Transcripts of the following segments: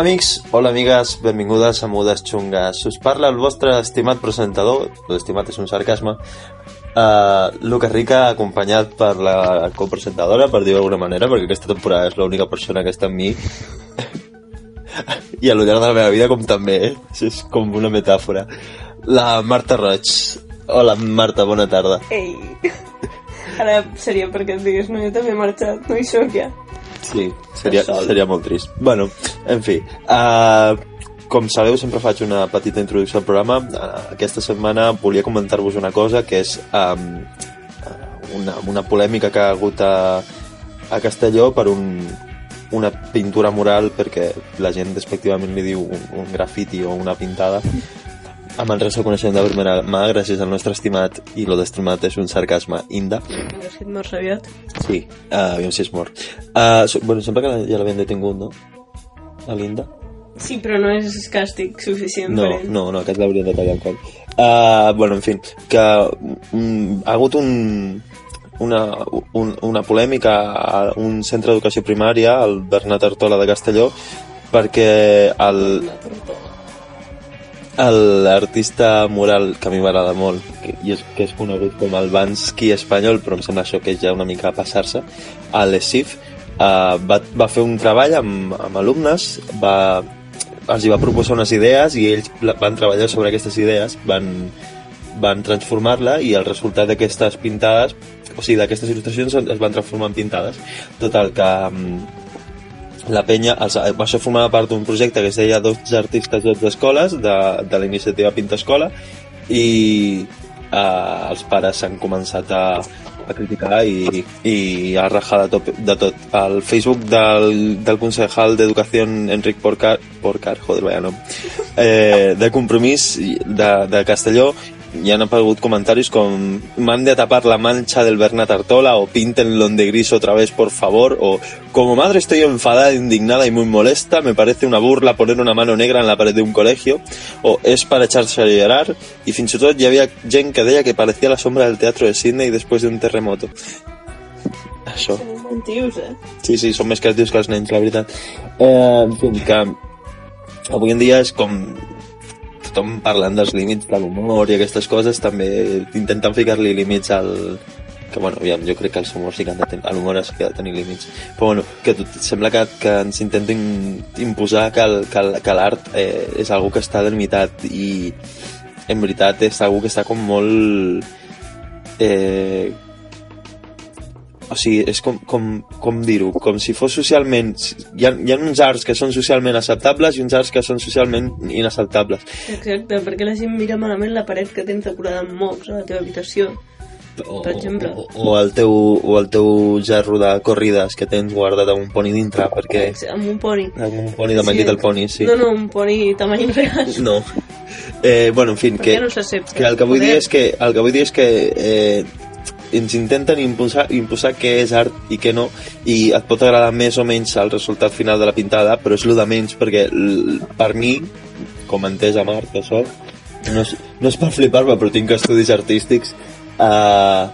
Hola amics, hola amigues, benvingudes a Mudes Xungues. Us parla el vostre estimat presentador, l'estimat és un sarcasme, uh, Lucas Rica, acompanyat per la copresentadora, per dir-ho d'alguna manera, perquè aquesta temporada és l'única persona que està amb mi i a lo llarg de la meva vida com també, eh? és com una metàfora. La Marta Roig. Hola Marta, bona tarda. Ei, ara seria perquè et digués, no, jo també he marxat, no hi soc ja. Sí, seria, seria molt trist. Bueno, en fi, uh, com sabeu, sempre faig una petita introducció al programa. Uh, aquesta setmana volia comentar-vos una cosa, que és um, una, una polèmica que ha hagut a, a Castelló per un, una pintura mural, perquè la gent despectivament li diu un, un grafiti o una pintada, amb el resto coneixement de primera mà, gràcies al nostre estimat, i lo d'estimat és un sarcasme inda, Has aviat. Sí, uh, aviam si és mort. Uh, so, bueno, sembla que la- ja l'havien detingut, no? A l'Inda? Sí, però no és càstig suficient No, per ell. no, no, aquest l'haurien de tallar el coll. Uh, bueno, en fi, que mm, ha hagut un, una, un, una polèmica a un centre d'educació primària, el Bernat Artola de Castelló, perquè el, l'artista mural que a mi m'agrada molt que, i és, que és conegut com el Bansky espanyol però em sembla això que és ja una mica passar-se a l'ESIF uh, va, va fer un treball amb, amb alumnes va, els hi va proposar unes idees i ells van treballar sobre aquestes idees van, van transformar-la i el resultat d'aquestes pintades o sigui, d'aquestes il·lustracions es van transformar en pintades. Total que mm, la penya, els, això formava part d'un projecte que es deia 12 artistes, 12 escoles de, de la iniciativa Pinta Escola i eh, els pares s'han començat a, a criticar i, i a rajar de tot, de tot. El Facebook del, del concejal d'Educació Enric Porcar, Porcar joder, vaya nom, eh, de Compromís de, de Castelló hi han aparegut comentaris com m'han de tapar la mancha del Bernat Artola o píntenlo de gris otra vez por favor o como madre estoy enfadada, indignada y muy molesta me parece una burla poner una mano negra en la pared de un colegio o es para echarse a llorar i fins i tot hi havia gent que deia que parecía la sombra del teatro de Sydney después de un terremoto això Són eh? Sí, sí, són més creatius que els nens, la veritat. Eh, en fi, que avui en dia és com tothom parlant dels límits de l'humor i aquestes coses, també intentant ficar-li límits al... que bueno, aviam, jo crec que els humors sí que han de tenir, l'humor sí que ha de tenir límits. Però bueno, que tot, sembla que, que ens intenten imposar que que que l'art eh, és algo que està delimitat i en veritat és algo que està com molt eh, o sigui, és com, com, com dir-ho, com si fos socialment... Hi ha, hi ha uns arts que són socialment acceptables i uns arts que són socialment inacceptables. Exacte, perquè la gent mira malament la paret que tens decorada amb mocs a la teva habitació. O, Per exemple. O, o, el teu, o el teu gerro de corrides que tens guardat amb un poni dintre, perquè... Amb un poni. Amb un poni de My Little Pony, sí. No, no, un poni tamany real. No. Eh, bueno, en fi, que, no que el que vull dir és que, el que, vull dir és que eh, ens intenten imposar, imposar què és art i què no i et pot agradar més o menys el resultat final de la pintada però és el de menys perquè per mi com entès a Marc que soc no és, no és per flipar-me però tinc estudis artístics eh,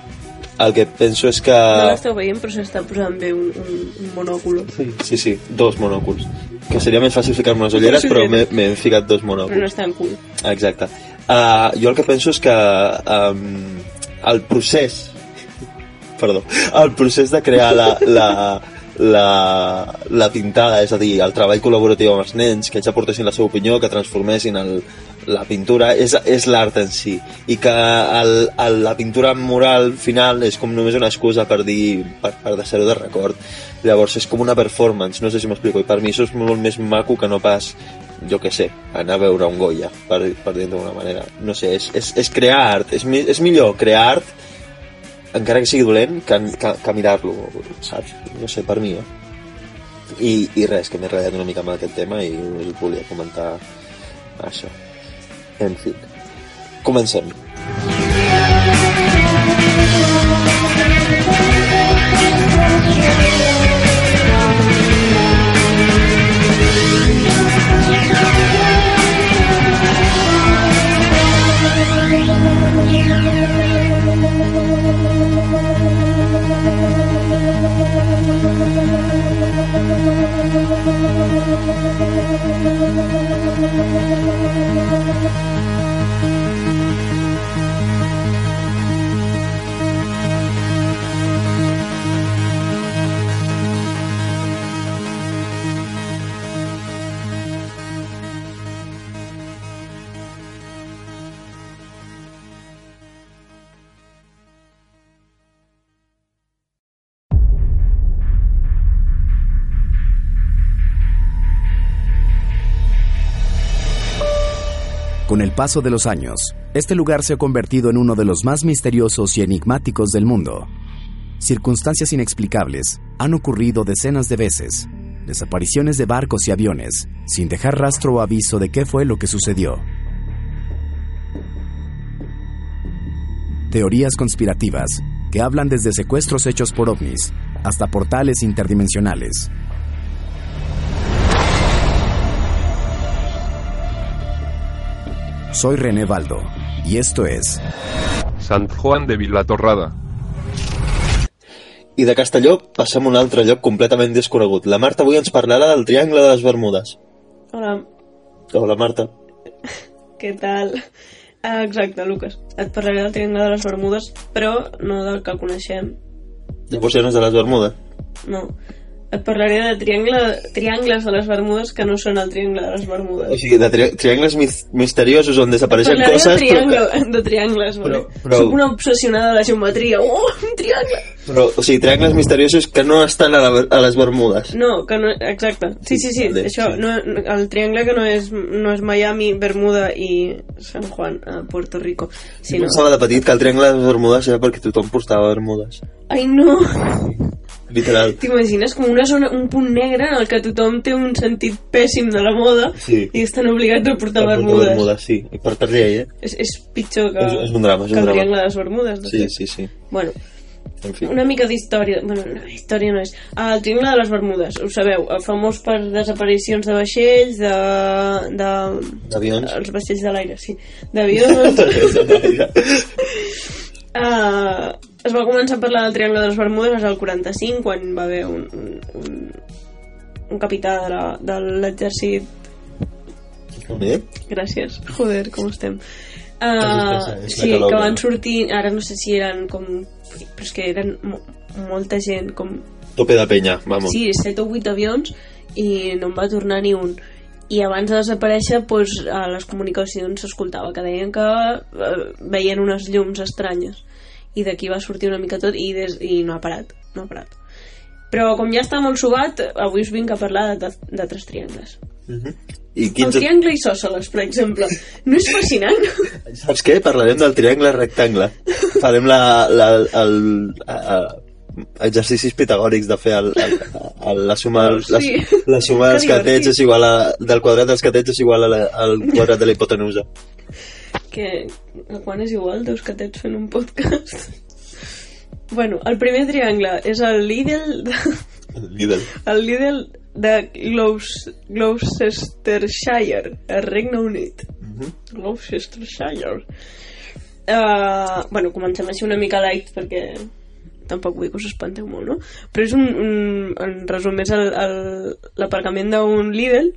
el que penso és que No l'esteu veient, però s'està posant bé un, un, un monòculo. sí, sí, sí, dos monòculs que seria més fàcil ficar-me unes ulleres però m'he m'he ficat dos monòculs Però no és tan cool. Exacte. Uh, jo el que penso és que um, el procés perdó, el procés de crear la, la, la, la pintada, és a dir, el treball col·laboratiu amb els nens, que ells aportessin la seva opinió, que transformessin el, la pintura, és, és l'art en si. I que el, el, la pintura mural final és com només una excusa per dir, per, per deixar-ho de record. Llavors és com una performance, no sé si m'explico, i per mi això és molt més maco que no pas jo que sé, anar a veure un Goya, per, per dir d'una manera. No sé, és, és, és crear art. És, mi- és millor crear art, encara que sigui dolent, que, que, que mirar-lo, saps? No sé, per mi, eh? I, I res, que m'he ratllat una mica amb aquest tema i us volia comentar això. En fi, comencem. Con Thank you. Paso de los años, este lugar se ha convertido en uno de los más misteriosos y enigmáticos del mundo. Circunstancias inexplicables han ocurrido decenas de veces, desapariciones de barcos y aviones, sin dejar rastro o aviso de qué fue lo que sucedió. Teorías conspirativas que hablan desde secuestros hechos por ovnis hasta portales interdimensionales. Soy René Baldo y esto es Sant Juan de Vilatorrada. I de Castelló passem a un altre lloc completament desconegut. La Marta avui ens parlarà del Triangle de les Bermudes. Hola, Hola, Marta. què tal? Ah, exacte, Lucas. Et parlaré del Triangle de les Bermudes, però no del que coneixem. Llavors ja no és de les Bermudes. No. Et parlaré de triangle, triangles de les Bermudes que no són el Triangle de les Bermudes. O sigui, de tri triangles mis misteriosos on desapareixen coses, de, triangle, però, de triangles, Però- però, Soc una obsessionada de la geometria. Oh, un triangle! però, o sigui, triangles misteriosos que no estan a, la, a les Bermudes. No, que no... Exacte. Sí, sí, sí. Vale, això, sí. No, el triangle que no és, no és Miami, Bermuda i San Juan, a Puerto Rico. Sí, no. Pensava de petit que el triangle de les Bermudes era perquè tothom portava Bermudes. Ai, no! Literal. T'imagines com una zona, un punt negre en el que tothom té un sentit pèssim de la moda Sí. i estan obligats a portar Portar bermudes. Bermudes, sí. I per per llei, eh? És, és pitjor que, És- és un drama, és que un el drama. triangle de les bermudes. de Sí, fet. sí, sí. Bueno, En fi. una mica d'història. Bueno, no, història no és. El triangle de les bermudes, ho sabeu, el famós per desaparicions de vaixells, de... de D'avions. els vaixells de l'aire, sí. D'avions. uh, es va començar a parlar del Triangle de les Bermudes al 45, quan va haver un, un, un, un capità de la- de l'exèrcit Bé? Gràcies. Joder, com estem. És Uh, sí, que van sortir, ara no sé si eren com... Però és que eren mo molta gent, com... Tope de penya, vamos. Sí, 7 o 8 avions i no en va tornar ni un. I abans de desaparèixer, doncs, a les comunicacions s'escoltava que deien que eh, veien unes llums estranyes. I d'aquí va sortir una mica tot i, des, i no ha parat, no ha parat. Però com ja està molt subat, avui us vinc a parlar de, de tres triangles. I El quins... triangle isòsceles, per exemple. No és fascinant? Saps què? Parlarem del triangle rectangle. Farem la, la, el, a, exercicis pitagòrics de fer el, el, el, la suma, Sí. la, la suma dels catets és igual a, del quadrat dels catets és igual a la, al quadrat de la hipotenusa. Que a quan és igual dos catets fent un podcast bueno, el primer triangle és el Lidl de, Lidl. el Lidl de Gloucestershire el Regne Unit Gloucestershire uh, bueno, comencem així una mica light perquè tampoc vull que us espanteu molt, no? Però és un, un en resum, és el- el- l'aparcament d'un Lidl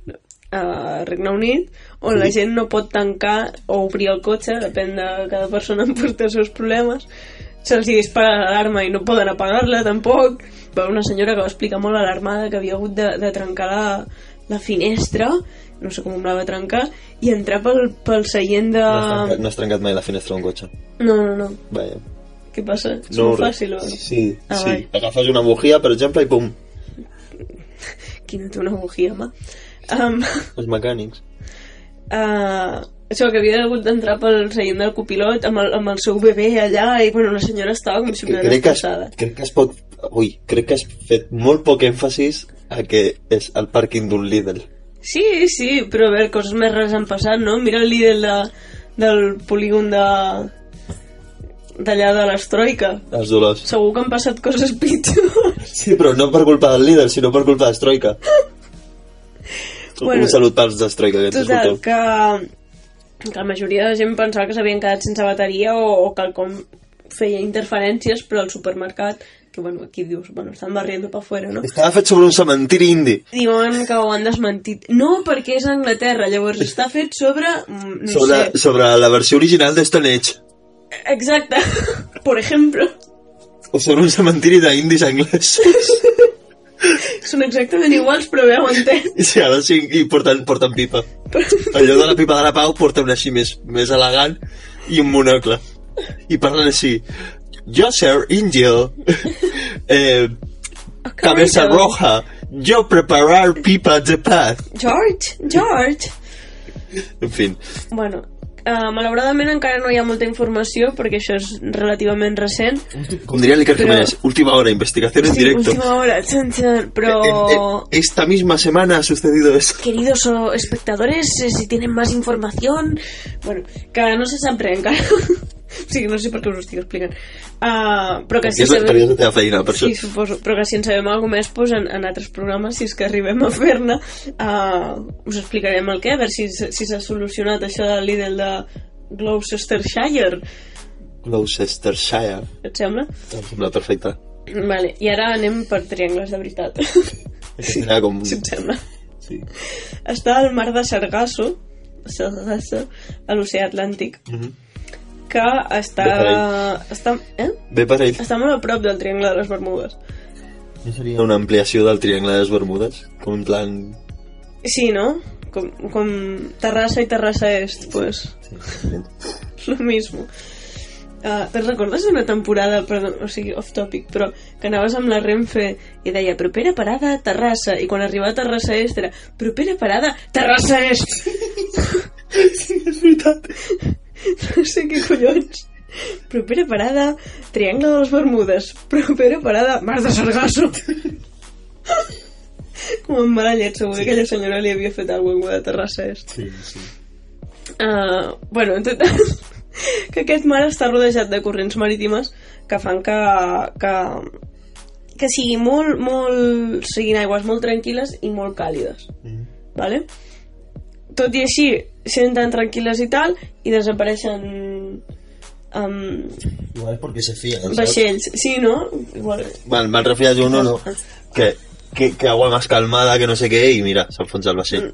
a Regne Unit on la gent no pot tancar o obrir el cotxe, depèn de cada persona en porta els seus problemes se'ls dispara l'alarma i no poden apagar-la tampoc va una senyora que va explicar molt alarmada que havia hagut de, de trencar la, la finestra, no sé com la va trencar, i entrar pel, pel seient de... No has, trencat, no has trencat mai la finestra d'un cotxe. No, no, no. Vaja. Què passa? És No, molt fàcil, o? Sí, Ah, sí. vai. Agafes una bujia, per exemple, i pum, Qui no té una bujia, home? Um, els mecànics. uh, això, que havia hagut d'entrar pel seient del copilot amb el, amb el seu bebè allà i, bueno, la senyora estava com si una crec, que destrossada. crec que es pot... Ui, crec que has fet molt poc èmfasis a que és el pàrquing d'un Lidl. Sí, sí, però a veure, coses més rares han passat, no? Mira el líder de, del polígon de d'allà de l'Estroika. Els dolors. Segur que han passat coses pitjors. Sí, però no per culpa del líder, sinó per culpa d'Estroika. Bueno, Un salut pels d'Estroika, que Total, que, que la majoria de gent pensava que s'havien quedat sense bateria o, o quelcom feia interferències, però al supermercat, que bueno, aquí dius, bueno, estan barriendo pa fuera, no? Estava fet sobre un cementiri indi. Diuen que ho han desmentit. No, perquè és a Anglaterra, llavors està fet sobre... mm, No sobre, sé, sobre la versió original de Stone Age. Exacte. Por ejemplo. O sobre un cementiri d'indis anglesos. Són exactament iguals, però bé, ho entenc. Sí, ara sí, i porten, porten pipa. Allò de la pipa de la Pau porta una així més, més elegant i un monocle. I parlen així. Jo ser indio. Eh, cabeza roja. Jo preparar pipa de paz. George, George. En fin. Bueno, uh, malauradament encara no hi ha molta informació perquè això és relativament recent. Com diría Iker Pero- Jiménez, última hora, investigación en Sí, directo. última hora, chan, chan, pero... Eh, eh, esta misma semana ha sucedido esto. Queridos espectadores, eh, si tienen más información... Bueno, que no se sap res encara. O sigui, no sé per què us ho estic explicant. Uh, però que sí és, sabem... és la teva feina, per Sí, això. suposo, però que si en sabem alguna més pues, en, en altres programes, si és que arribem a fer-ne uh, us explicarem el què, a veure si, si s'ha solucionat això del líder de Gloucestershire Gloucestershire. et sembla? Em sembla perfecte. Vale, i ara anem per triangles de veritat Sí. Com... si et sembla Sí. està al mar de Sargasso Sargasso a l'oceà Atlàntic Mhm. Que està, està, eh? Bé per ell. està molt a prop del triangle de les Bermudes No seria una ampliació del triangle de les Bermudes? Com en plan... sí, no? Com, com Terrassa i Terrassa Est pues lo mismo Uh, te'n recordes una temporada, perdó, o sigui, off topic, però que anaves amb la Renfe i deia, propera parada, Terrassa, i quan arribava a Terrassa Est era, propera parada, Terrassa Est! és veritat. no sé què collons. Propera parada, Triangle de les Bermudes. Propera parada, Mar de Sargasso. Com en Marallet, segur que aquella senyora li havia fet alguna cosa de Terrassa Est. Sí, sí. Uh, bueno, en total, que aquest mar està rodejat de corrents marítimes que fan que, que, que sigui molt, molt, siguin aigües molt tranquil·les i molt càlides. Mhm. ¿vale? Tot i així, sent tan tranquil·les i tal, i desapareixen um, Igual és perquè se fían, ¿sabes? vaixells. Sí, no? Igual. Bueno, me han refriado uno, no. Que, que, que agua más calmada, que no sé què, i mira, s'enfonsa el vaixell.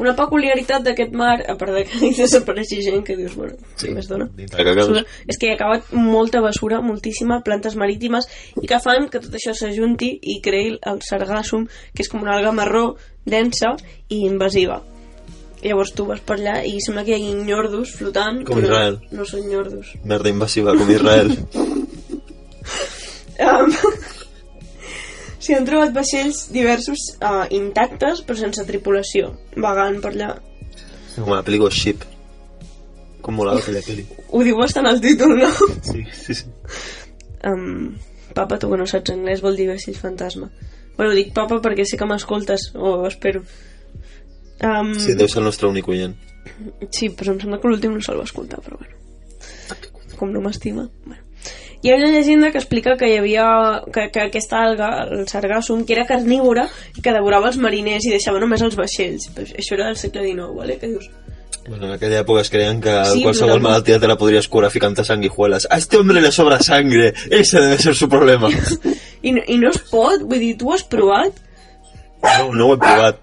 Una peculiaritat d'aquest mar, a part de que hi desapareixi gent, que dius, bueno, sí, més dona. És que hi ha acabat molta basura, moltíssima, plantes marítimes, i que fan que tot això s'ajunti i creï el sargassum, que és com una alga marró, densa i invasiva. Llavors tu vas per allà i sembla que hi hagi nyordos flotant, Com però Israel. no són nyordos. Merda invasiva, com Israel. Um, S'hi han trobat vaixells diversos uh, intactes, però sense tripulació, vagant per allà. Com la pel·lícula Ship. Com molava aquella pel·li. Ho diu bastant el títol, no? Sí, sí, sí. Um, papa, tu que no saps anglès, vol dir vaixells fantasma. Bueno, dic papa perquè sé que m'escoltes, o espero. Um, Sí, deu ser el nostre únic oient. Sí, però em sembla que l'últim no se'l va escoltar, però bueno. Com no m'estima. Bueno. Hi ha una llegenda que explica que hi havia que, que aquesta alga, el sargassum, que era carnívora i que devorava els mariners i deixava només els vaixells. Però això era del segle XIX, ¿vale? Que dius? Bueno, en aquella època es creien que Sí, qualsevol però- malaltia te la podries curar ficant sanguijuelas. A este hombre le sobra sangre. Ese debe ser su problema. I, no- I no es pot? Vull dir, tu ho has provat? No, no ho he provat.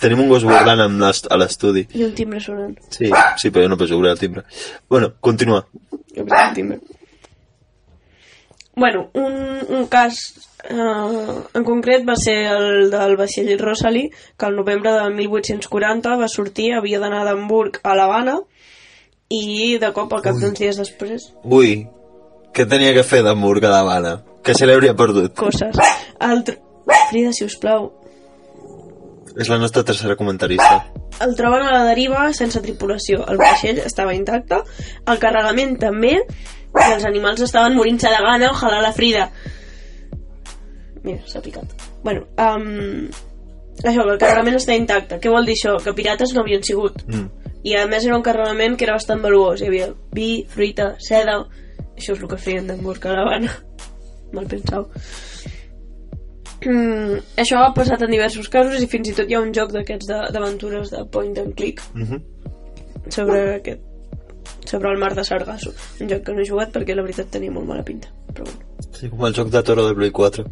Tenim un gos guardant amb a l'estudi. I un timbre sonant. Sí, sí, però jo no penso obrir el timbre. Bueno, continua. Jo que el timbre. bueno, un, un cas eh, en concret va ser el del vaixell Rosalie, que el novembre de 1840 va sortir, havia d'anar d'Hamburg a l'Havana, i de cop, al cap d'uns dies després, Ui, què tenia que fer d'Hamburg a l'Havana? Que se l'hauria perdut. coses. El. Frida, si us plau, És la nostra tercera comentarista. el troben a la deriva sense tripulació. El vaixell estava intacte, el carregament també, i els animals estaven morint-se de gana, ojalà la Frida. Mira, s'ha picat. Bueno, um, això, que el carregament està intacte. Què vol dir això? Que pirates no havien sigut. Mm. I a més era un carregament que era bastant valuós. Hi havia vi, fruita, seda... Això és el que feien d'Hamburg a l'Havana. Mal pensau. Mm, això ha passat en diversos casos i fins i tot hi ha un joc d'aquests de- d'aventures de point and click Mhm. sobre aquest sobre el mar de Sargasso un joc que no he jugat perquè la veritat tenia molt mala pinta però bueno. Sí, com el joc de Toro de Play 4.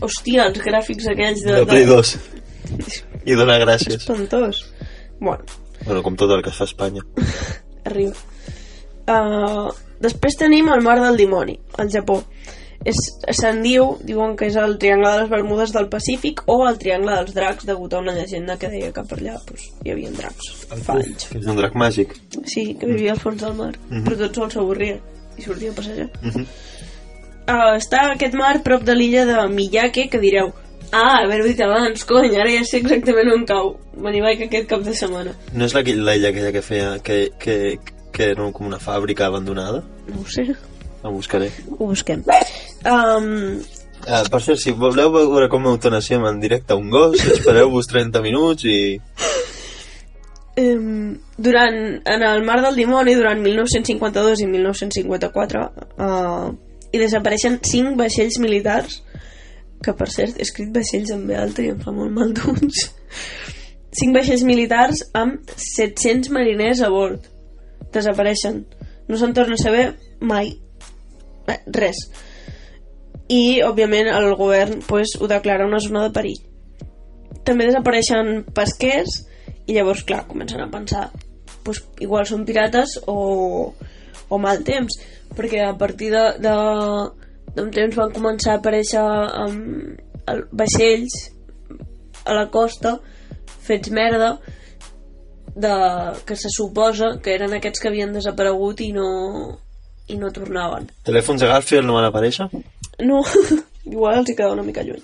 hòstia, els gràfics aquells de, De, Play 2. I donar gràcies. espantós bueno, Bueno, com tot el que fa Espanya. arriba uh, després tenim el mar del dimoni al Japó se'n diu, diuen que és el triangle de les Bermudes del Pacífic o el triangle dels dracs degut a una llegenda que deia que per allà pues, hi havia dracs fa anys Que és un drac màgic. Sí, que vivia al fons del mar, Mhm. però tot sol s'avorria i sortia a passejar. Mhm. Uh, està aquest mar prop de l'illa de Miyake, que direu ah, haver-ho dit abans, cony, ara ja sé exactament on cau. Me n'hi vaig aquest cap de setmana. No és la, la illa aquella que feia... Que, que, que era com una fàbrica abandonada? No ho sé, La buscaré. ho busquem. Um, Uh, per cert, si voleu veure com eutanasiem en directe un gos, espereu-vos 30 minuts i... um, durant, en el mar del dimoni, durant 1952 i 1954, uh, hi desapareixen 5 vaixells militars que per cert he escrit vaixells en B alta i em fa molt mal d'uns 5 vaixells militars amb 700 mariners a bord desapareixen no se'n torna a saber mai Eh, res. I òbviament el govern pues, ho declara una zona de perill. També desapareixen pesquers i llavors clar, comencen a pensar pues, igual són pirates o, o mal temps perquè a partir de, de d'un temps van començar a aparèixer um, el, vaixells a la costa fets merda de, que se suposa que eren aquests que havien desaparegut i no, i no tornaven Telèfons de Garfield no van aparèixer? no, igual els hi queda una mica lluny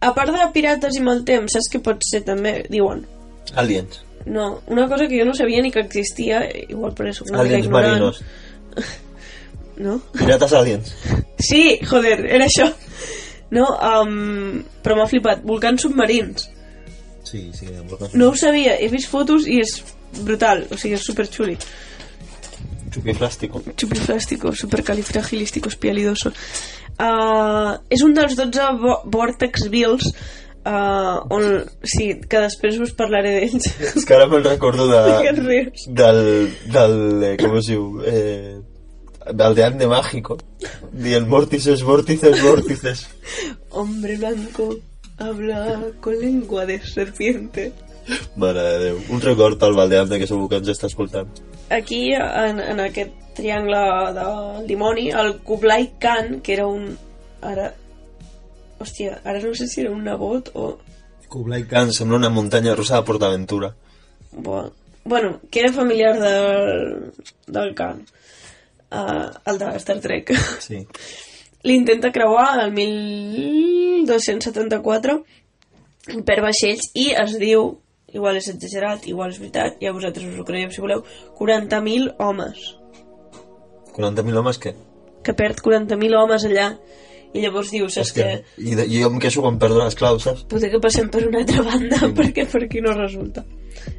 a part de pirates i mal temps saps què pot ser també? diuen Aliens. no, una cosa que jo no sabia ni que existia igual per això una mica Aliens ignorant marinos. no? Pirates aliens. Sí, joder, era això. No, um, però m'ha flipat. Volcans submarins. Sí, sí. No ho sabia, he vist fotos i és brutal, o sigui, és superxuli. Chupiflástico. Chupiflástico, supercalifragilístico, espialidoso. Uh, és un dels 12 vo- Vortex Bills uh, on, sí, que després us parlaré d'ells. És que ara me'n recordo de, del, del, eh, com es diu, eh, Aldeán de Mágico. Di el vórtices, vórtices, vórtices. Hombre blanco habla con lengua de serpiente. Mare de Déu. Un record al Valdeante que segur que ens està escoltant. Aquí en, en aquest triangle del dimoni el Kublai Khan que era un ara hòstia, ara no sé si era un nebot o Kublai Khan sembla una muntanya russa de PortAventura. bo- bueno, que era familiar del, del Khan uh, el de Star Trek Sí. l'intenta creuar el 1274 per vaixells i es diu igual és exagerat, igual és veritat ja vosaltres us ho creieu si voleu 40.000 homes. 40.000 homes que... que perd 40.000 homes allà i llavors dius, és que... que I, de, I jo em queixo quan perdo les claus, saps? potser que passem per una altra banda perquè per aquí no resulta.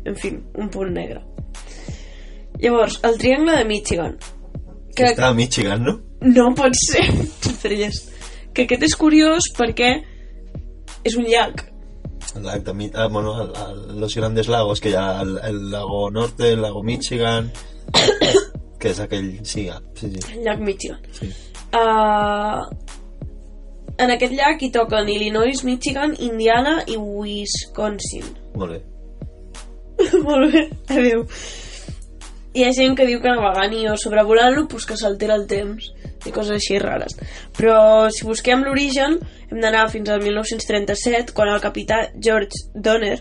En fi, un punt negre. Llavors, el triangle de Michigan. Que... Està a Michigan, no? no pot ser. Que aquest és curiós perquè és un llac De Mi- ah, bueno, el, el, los grandes lagos, que ha el, el lago norte, el lago Michigan, que és aquell... Sí, ah, sí, sí. el llac Michigan sí. uh, en aquest llac hi toquen Illinois, Michigan, Indiana i Wisconsin Molt bé. Molt bé, adéu. Hi ha gent que diu que navegant i o sobrevolant-lo pues que s'altera el temps. I coses així rares. Però si busquem l'origen hem d'anar fins al 1937 quan el capità George Donner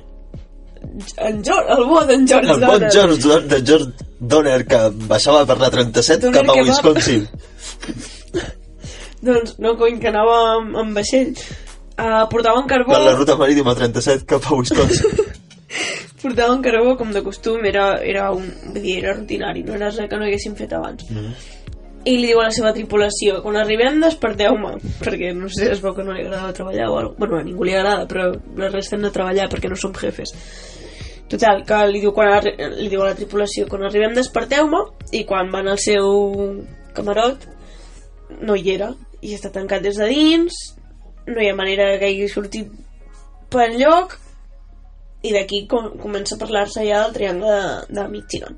en George, el bo d'en George El Donner George, Don- de George Donner que baixava per la 37 Donner cap a va- Wisconsin. doncs no cony que anava amb, amb vaixell uh, portaven carbó Per la ruta marítima 37 cap a Wisconsin. portaven carbó com de costum era, era, un, vull dir, era rutinari no era res que no haguéssim fet abans i li diu a la seva tripulació quan arribem desperteu-me perquè no sé, es veu que no li agrada treballar o alguna bueno, a ningú li agrada però la resta hem de treballar perquè no som jefes. Total, que li diu, quan arri li diu a la tripulació quan arribem desperteu-me i quan van al seu camarot no hi era i està tancat des de dins no hi ha manera que hagi sortit per enlloc i d'aquí com, comença a parlar-se ja del triangle de, de Michigan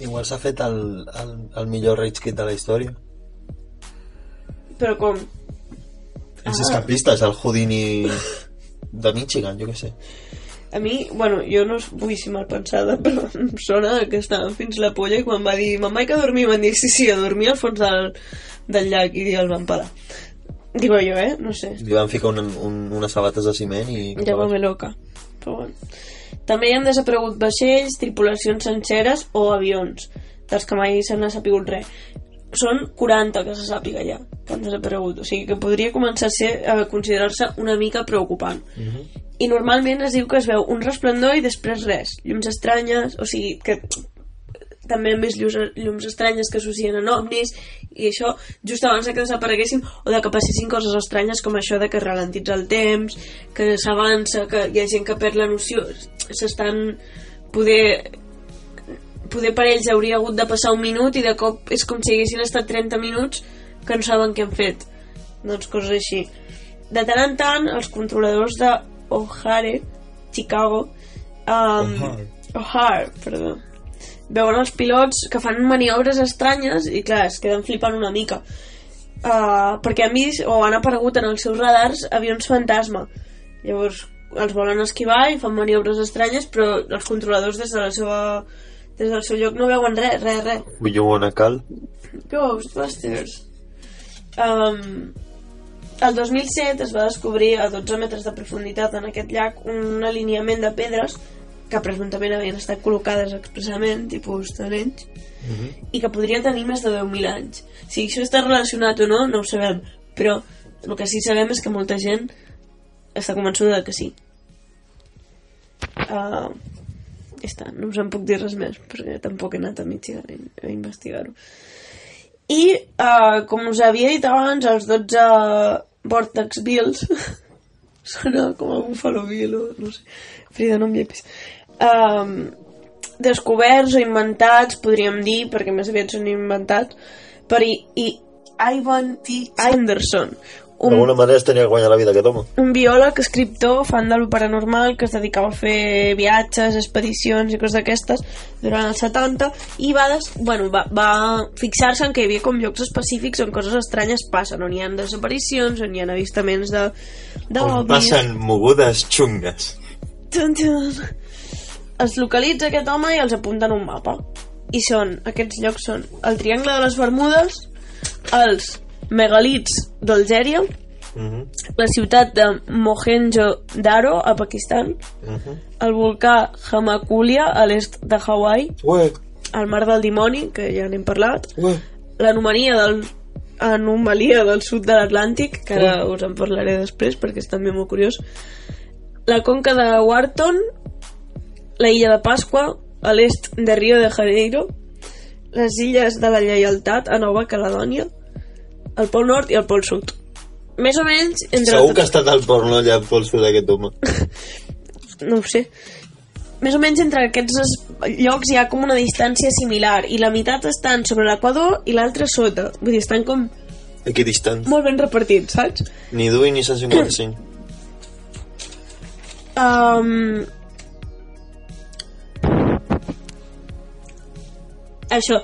Igual s'ha fet el, el, el millor rage kit de la història. però com Els escapistes, el Houdini de Michigan, jo què sé. A mi, bueno, jo no vull ser mal pensada, però em sona que estàvem fins la polla i quan va dir mamà, que dormir, van dir sí, sí, a dormir al fons del, del llac i el van pelar. Digo jo, eh? No sé. Li van ficar un, un, unes sabates de ciment i... Ja va me loca. Però bueno. També hi han desaparegut vaixells, tripulacions senceres o avions, dels que mai se n'ha sapigut res. Són 40 que se sàpiga ja, que han desaparegut. O sigui que podria començar a, ser, a considerar-se una mica preocupant. I normalment es diu que es veu un resplendor i després res. Llums estranyes, o sigui que també hem vist llums, llums estranyes que associen a ovnis i això just abans que desapareguessin o de que passessin coses estranyes com això de que ralentitza el temps que s'avança, que hi ha gent que perd la noció s'estan poder poder per ells hauria hagut de passar un minut i de cop és com si haguessin estat 30 minuts que no saben què han fet. Doncs coses així. De tant en tant els controladors de O'Hare Chicago um, O'Hare, perdó veuen els pilots que fan maniobres estranyes i clar, es queden flipant una mica. Uh, perquè han vist o han aparegut en els seus radars avions fantasma. Llavors els volen esquivar i fan maniobres estranyes però els controladors des de la seva des del seu lloc no veuen res, res, res call? Ghostbusters um, el 2007 es va descobrir a 12 metres de profunditat en aquest llac un alineament de pedres que presumptament havien estat col·locades expressament, tipus talenys, i que podria tenir més de 10.000 anys. Si això està relacionat o no, no ho sabem, però el que sí sabem és que molta gent està convençuda que sí. Uh, ja està, no us en puc dir res més, perquè tampoc he anat a Michigan a investigar-ho. I, uh, com us havia dit abans, els 12 Vortex Bills sona com a Buffalo Bill o no sé, Frida, no em llepis um, descoberts o inventats podríem dir, perquè més aviat són inventats per I, I Ivan T. Anderson un, D'alguna manera es tenia que guanyar la vida aquest home. un biòleg, escriptor, fan del paranormal que es dedicava a fer viatges, expedicions i coses d'aquestes durant els 70 i va, des, bueno, va, va fixar-se en que hi havia com llocs específics on coses estranyes passen, on hi ha desaparicions, on hi ha avistaments de, de On passen mogudes xungues. Tun, tun. Es localitza aquest home i els apunta en un mapa. I són, aquests llocs són el Triangle de les Bermudes, els megalits d'Algèria, Mhm, la ciutat de Mohenjo-Daro, a Pakistan, mhm. el volcà Hamakulia, a l'est de Hawaii, Ué, el mar del dimoni, que ja n'hem parlat, l'anomalia del anomalia del sud de l'Atlàntic, que ara us en parlaré després perquè és també molt curiós, la conca de Wharton, la illa de Pasqua, a l'est de Rio de Janeiro, les illes de la Lleialtat a Nova Caledònia, el Pol Nord i el Pol Sud. Més o menys entre Segur que ha estat al porno allà pel sud d'aquest home. no ho sé més o menys entre aquests es- llocs hi ha com una distància similar i la meitat estan sobre l'equador i l'altra sota vull dir, estan com Equidistant. molt ben repartits, saps? Ni Dui ni 155. Um, això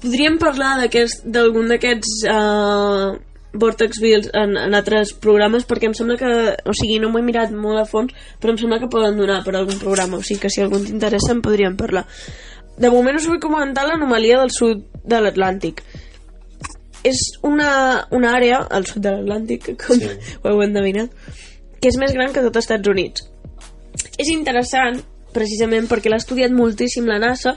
podríem parlar d'algun d'aquests uh, Vortex Bills en, en altres programes perquè em sembla que, o sigui, no m'ho he mirat molt a fons però em sembla que poden donar per algun programa o sigui que si algun t'interessa en podríem parlar de moment us vull comentar l'anomalia del sud de l'Atlàntic és una, una àrea al sud de l'Atlàntic, com sí. ho heu endevinat, que és més gran que tot els Estats Units. És interessant, precisament perquè l'ha estudiat moltíssim la NASA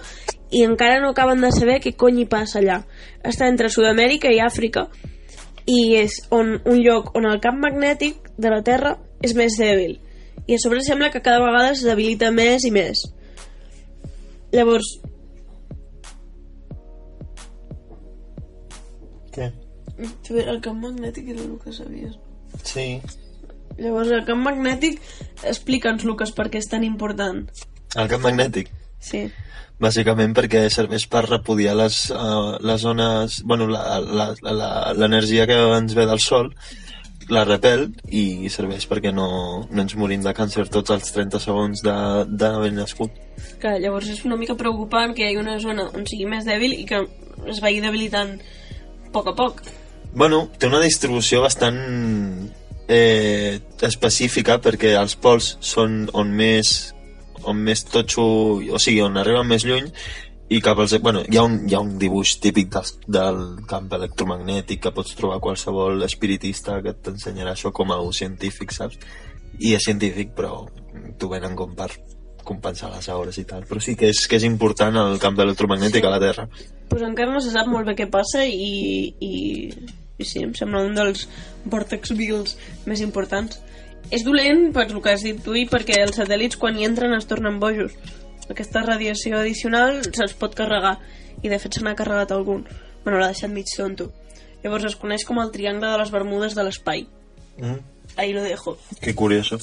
i encara no acaben de saber què cony hi passa allà. Està entre Sud-amèrica i Àfrica i és on, un lloc on el camp magnètic de la Terra és més dèbil i a sobre sembla que cada vegada es debilita més i més. Llavors, Què? el camp magnètic era el que sabies. Sí. Llavors, el camp magnètic, explica'ns, Lucas, per què és tan important. El camp magnètic. Sí. Bàsicament perquè serveix per repudiar les, uh, les zones... Bueno, l'energia la, la, la, l'energia que ens ve del Sol la repel i serveix perquè no, no ens morim de càncer tots els 30 segons de- d'haver nascut. Que llavors és una mica preocupant que hi hagi una zona on sigui més dèbil i que es vagi debilitant a poc a poc. Bueno, té una distribució bastant eh, específica perquè els pols són on més on més totxo, o sigui, on arriben més lluny i cap als... Bueno, hi ha un, hi ha un dibuix típic del, del camp electromagnètic que pots trobar qualsevol espiritista que t'ensenyarà això com a un científic, saps? I és científic, però t'ho venen com per compensar les hores i tal. Però sí que és, que és important el camp electromagnètic a la Terra. pues encara no se sap molt bé què passa i, i, i sí, em sembla un dels vortex bills més importants. És dolent, per el que has dit tu, i perquè els satèl·lits quan hi entren es tornen bojos. Aquesta radiació addicional se'ls pot carregar, i de fet se n'ha carregat algun. Bueno, l'ha deixat mig tonto. Llavors es coneix com el triangle de les Bermudes de l'espai. Mm. Ahí lo dejo. Que curioso.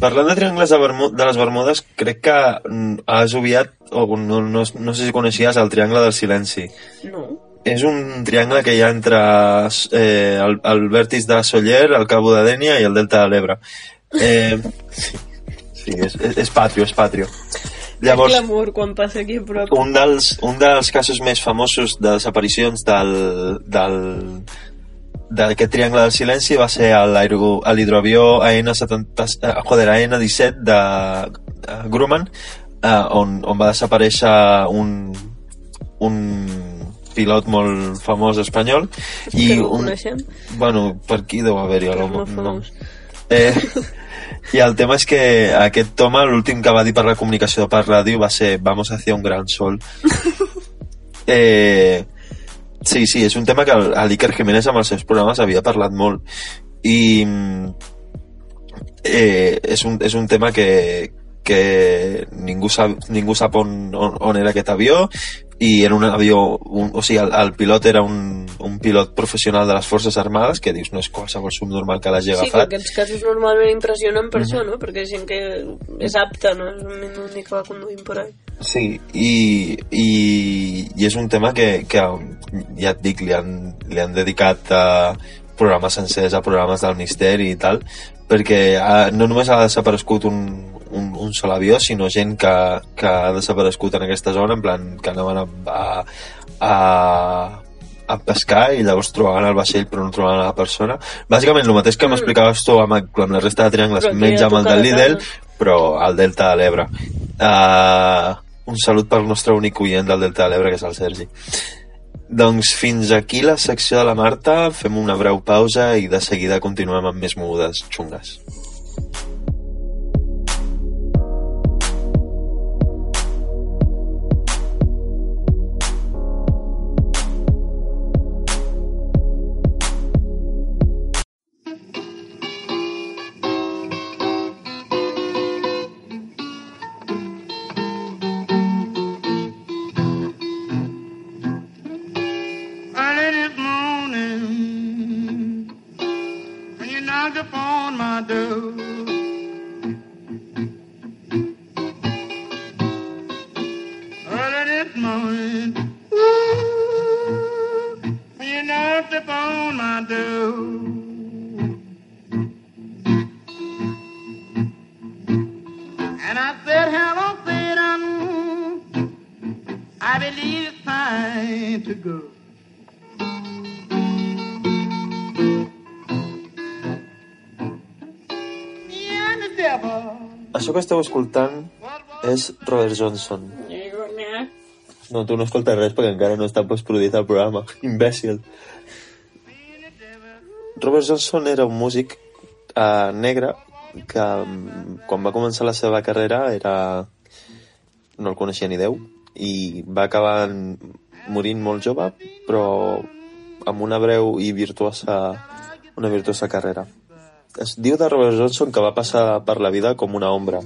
Parlant de triangles de, Bermu de les Bermudes, crec que mm, has obviat, o no, no, no sé si coneixies el triangle del silenci. No. És un triangle que hi ha entre eh, el, el vèrtex de Soller, el Cabo de Dènia i el Delta de l'Ebre. Eh, sí, és, és, és patrio, és patrio. Llavors... Llavors, L'amor quan passa aquí a prop. un dels, un dels casos més famosos de desaparicions del, del, d'aquest triangle del silenci va ser a l'hidroavió AN-70, eh, joder, AN-17 de, de Grumman, eh, on, on va desaparèixer un, un pilot molt famós espanyol i que no un, coneixem. bueno, per aquí deu haver-hi molt famós. Eh, I el tema és que aquest home, l'últim que va dir per la comunicació per ràdio va ser Vamos hacia un gran sol. Eh, sí, sí, és un tema que l'Iker Jiménez amb els seus programes havia parlat molt. I eh, és, un, és un tema que, que ningú sap, ningú sap on, on, on era aquest avió i era un avió, un, o sigui, el, el pilot era un, un pilot professional de les Forces Armades, que dius, no és qualsevol subnormal que l'hagi Sí, que agafat. aquests casos normalment impressionen per això, no? Perquè és gent que és apta, no? És un únic que va conduint per ahí. Sí, i, i, i és un tema que, que ja et dic, li han, li han dedicat a programes sencers, a programes del misteri i tal, perquè ha, no només ha desaparegut un, un, un sol avió, sinó gent que, que ha desaparegut en aquesta zona, en plan que anaven a, a, a, a pescar i llavors trobaven el vaixell però no trobaven la persona. Bàsicament el mateix que m'explicaves tu amb, amb la resta de triangles, Però menys amb el del Lidl, però al Delta de l'Ebre. Uh, un salut pel nostre únic oient del Delta de l'Ebre, que és el Sergi. Doncs fins aquí la secció de la Marta, fem una breu pausa i de seguida continuem amb més mogudes xungues. Esteu escoltant és Robert Johnson. No, tu no escoltes res perquè encara no està postproduït el programa. Imbècil. Robert Johnson era un músic uh, negre que mm, quan va començar la seva carrera era no el coneixia ni Déu i va acabar morint molt jove però amb una breu i virtuosa una virtuosa carrera es diu de Robert Johnson que va passar per la vida com una ombra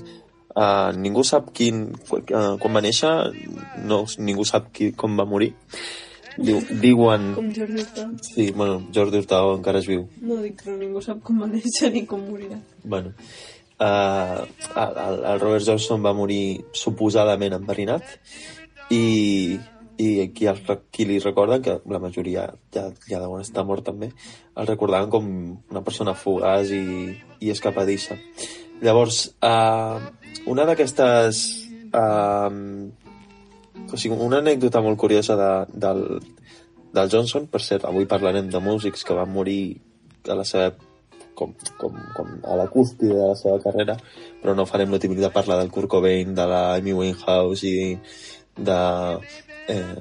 uh, ningú sap quin uh, quan va néixer no, ningú sap qui, com va morir Diu, diuen Com Jordi Hurtado. Sí, bueno, Jordi Hurtado encara és viu. No dic que ningú sap com va néixer ni com morirà. Bueno, uh, el, el Robert Johnson va morir suposadament enverinat i, i qui, el, qui li recorden, que la majoria ja, ja deuen estar mort també, el recordaven com una persona fugaç i, i escapadissa. Llavors, uh, una d'aquestes... Uh, o sigui, una anècdota molt curiosa de, del, del Johnson, per cert, avui parlarem de músics que van morir a la seva com, com, com a la cúspide de la seva carrera, però no farem lo típic de parlar del Kurt Cobain, de la Amy Winehouse i de... Eh,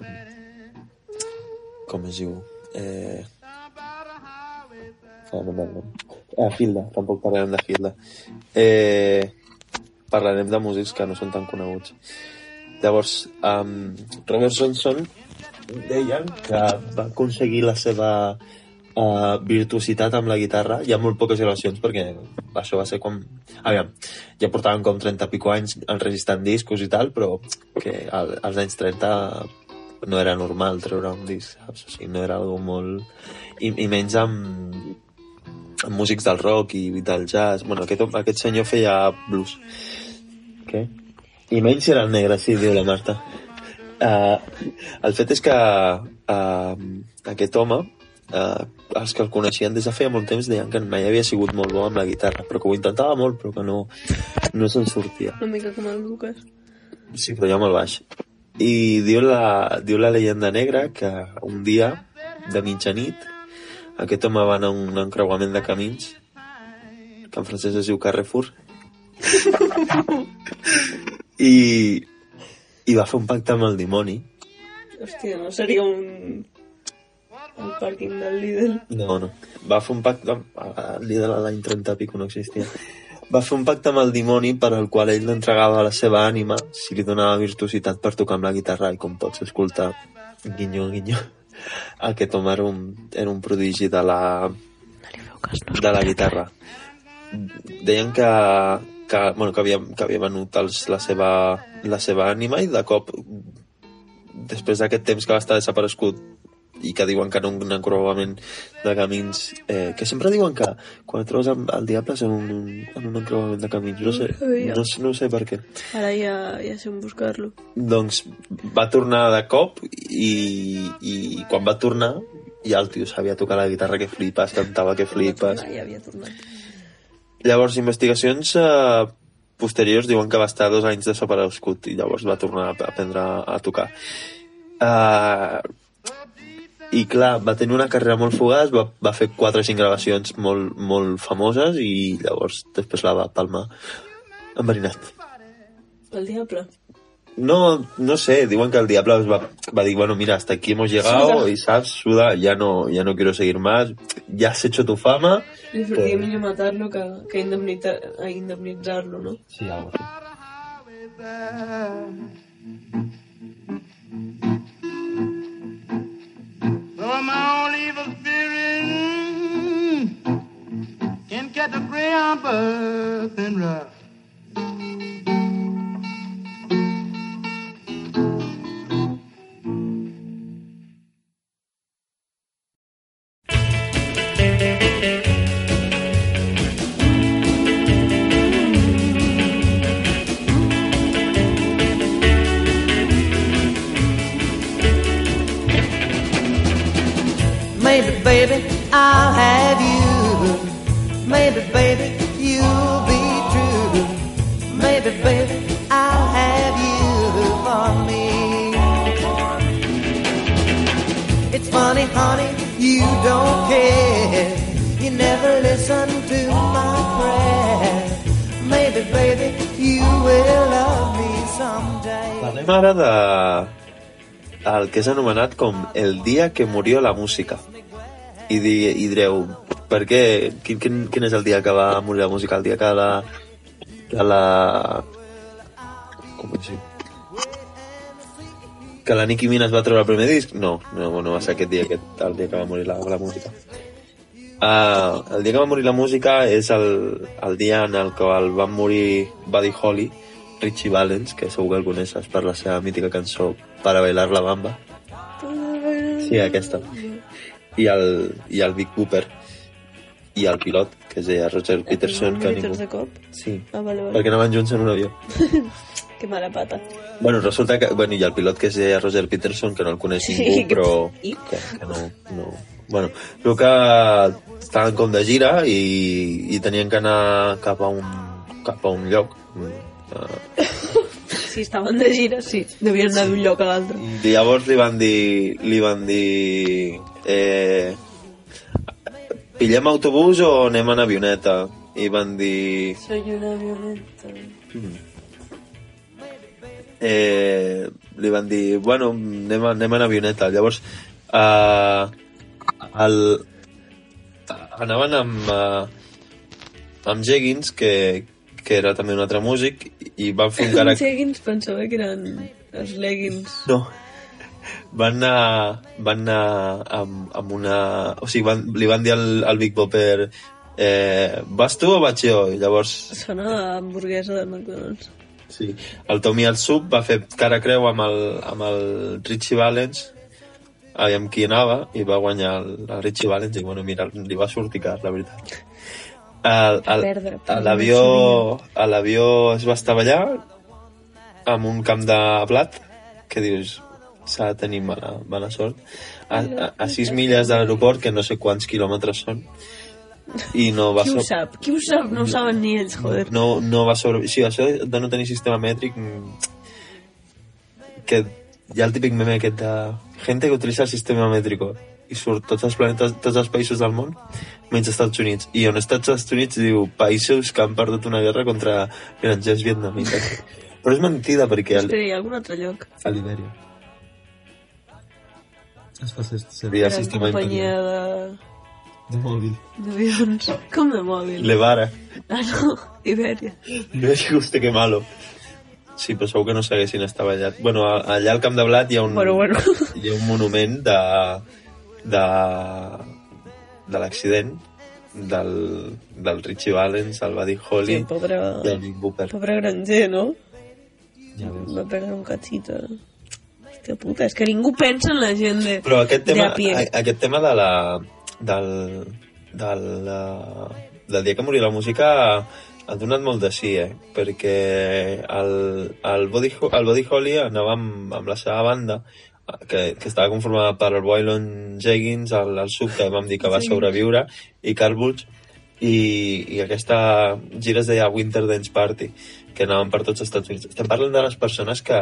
com es diu? Eh, ah, no me'n recordo. ah, Hilda, tampoc parlarem de Hilda. Eh, parlarem de músics que no són tan coneguts. Llavors, um, Robert Johnson deien que va aconseguir la seva uh, virtuositat amb la guitarra. Hi ha molt poques gravacions perquè això va ser quan... Aviam, ja portaven com 30 i pico anys enregistrant discos i tal, però que al, als anys 30 no era normal treure un disc, saps? O sigui, no era algo molt... I, i menys amb, amb músics del rock i del jazz. Bueno, aquest, aquest senyor feia blues. Què? I menys era el negre, sí, diu la Marta. Uh, el fet és que uh, aquest home, uh, els que el coneixien des de feia molt temps deien que mai havia sigut molt bo amb la guitarra, però que ho intentava molt, però que no, no se'n sortia. Una mica com el Lucas. Sí, però ja molt baix. I diu la, diu la llegenda negra que un dia, de mitjanit, aquest home va anar a un encreuament de camins, que en francès es diu Carrefour, i, i va fer un pacte amb el dimoni. Hòstia, no seria un... El pàrquing del Lidl. No, no. Va fer un pacte... El líder de l'any 30 pico no existia. Va fer un pacte amb el dimoni per al qual ell l'entregava la seva ànima si li donava virtuositat per tocar amb la guitarra i com pots escoltar, guinyo, guinyo, aquest home era un, era un prodigi de la, de la guitarra. Deien que, que, bueno, que, havia, que havia venut els, la, seva, la seva ànima i de cop després d'aquest temps que va estar desaparegut i que diuen que en un encreuament de camins eh, que sempre diuen que quan et trobes amb el diable és en un, en un encreuament de camins no sé, no, sé- no sé per què Ara ja, ja sé on buscar-lo. doncs va tornar de cop i, i quan va tornar ja el tio sabia tocar la guitarra que flipes, cantava que flipes ja havia tornat. Llavors, investigacions eh, posteriors diuen que va estar dos anys desaparegut i llavors va tornar a aprendre a tocar. Uh, I clar, va tenir una carrera molt fugaç, va, va fer quatre o cinc gravacions molt, molt famoses i llavors després la va palmar enverinat. El diable. No, no sé, diuen que el diablo es va, va dir, bueno, mira, hasta aquí hemos llegado Suda. y sabes, suda, ya no, ya no quiero seguir más, ya has hecho tu fama. Li sortia Que- millor matar-lo que, que indemnitzar-lo, no? Sí, algo así. És anomenat com el dia que murió la música. I, di, i direu, Per què? Quin, quin, quin és el dia que va morir la música? El dia que la... Que la... Com dic? Que la Nicki Minaj va treure el primer disc? No, no, no va ser aquest dia, aquest, el dia que va morir la, la música. Uh, el dia que va morir la música és el, el dia en el que el van morir Buddy Holly, Richie Valens, que segur que el coneixes per la seva mítica cançó Para bailar la bamba. Sí, aquesta. I el, i el Big Booper. I el pilot, que es deia Roger Peterson. Que ningú... de cop? Sí, Ah, vale, vale. perquè anaven junts en un avió. Que mala pata. Bueno, resulta que... Bueno, i el pilot que es deia Roger Peterson, que no el coneix Sí, ningú, però... i? Que, que no, no... Bueno, crec que estaven com de gira i, i tenien que anar cap a un, cap a un lloc. Uh, Si estaven de gira, sí. Devien anar d'un lloc a l'altre. I llavors li van dir... Li van dir... Eh, pillem autobús o anem en avioneta? I van dir... Soy una violenta. eh, li van dir, bueno, anem, anem en avioneta. Llavors, eh, el, anaven amb, eh, amb Jeggins, que, que era també un altre músic, i van fer un Els caràcter... leggings pensava que eren els leggings. No. Van anar, van anar amb, amb una... O sigui, van, li van dir al, al Big Bopper eh, vas tu o vaig jo? I llavors Sona a hamburguesa de McDonald's. Sí. El Tommy al sub va fer cara creu amb el, amb el Richie Valens amb qui anava i va guanyar el, el Richie Valens i bueno, mira, li va sortir car, la veritat. L'avió a l'avió es va estavellar amb un camp de blat que dius s'ha de tenir mala, mala sort a, a, a 6 milles de l'aeroport que no sé quants quilòmetres són i no va Qui ho so- sap? Qui ho sap? No ho saben ni ells, joder. no, no va sobre... Sí, això de no tenir sistema mètric mm, que hi ha el típic meme aquest de gente que utilitza el sistema mètrico i surt tots els planetes, tots els països del món menys Estats Units i on Estats Units diu països que han perdut una guerra contra grangers vietnamites però és mentida perquè el, Espera, hi ha algun altre lloc? a Libèria es fa servir el sistema companyia imperial de... de mòbil d'avions. Com de mòbil? Levara Ah, no, Ibèria. No és just que malo. Sí, però segur que no s'haguessin estavellat. Bueno, allà al Camp de Blat hi ha un, Bueno, bueno. hi ha un monument de, de, de l'accident del, del Richie Valens, el Buddy Holly Sí, pobre, i el Big Booper. pobre granger, no? Ja veus. Va perdre un cachito. Hòstia puta, és que ningú pensa en la gent de, Però aquest de tema, a pie. a, aquest tema de la, del, del, uh, del dia que moria la música ha donat molt de sí, eh? perquè el, el, Body, el Body Holly anava amb, amb la seva banda que, que estava conformada per el Waylon Jeggins, el, el Sub, que vam dir que va sobreviure, i Carl Butch, i, i aquesta gira es deia Winter Dance Party, que anaven per tots els Estats Units. Estem parlant de les persones que...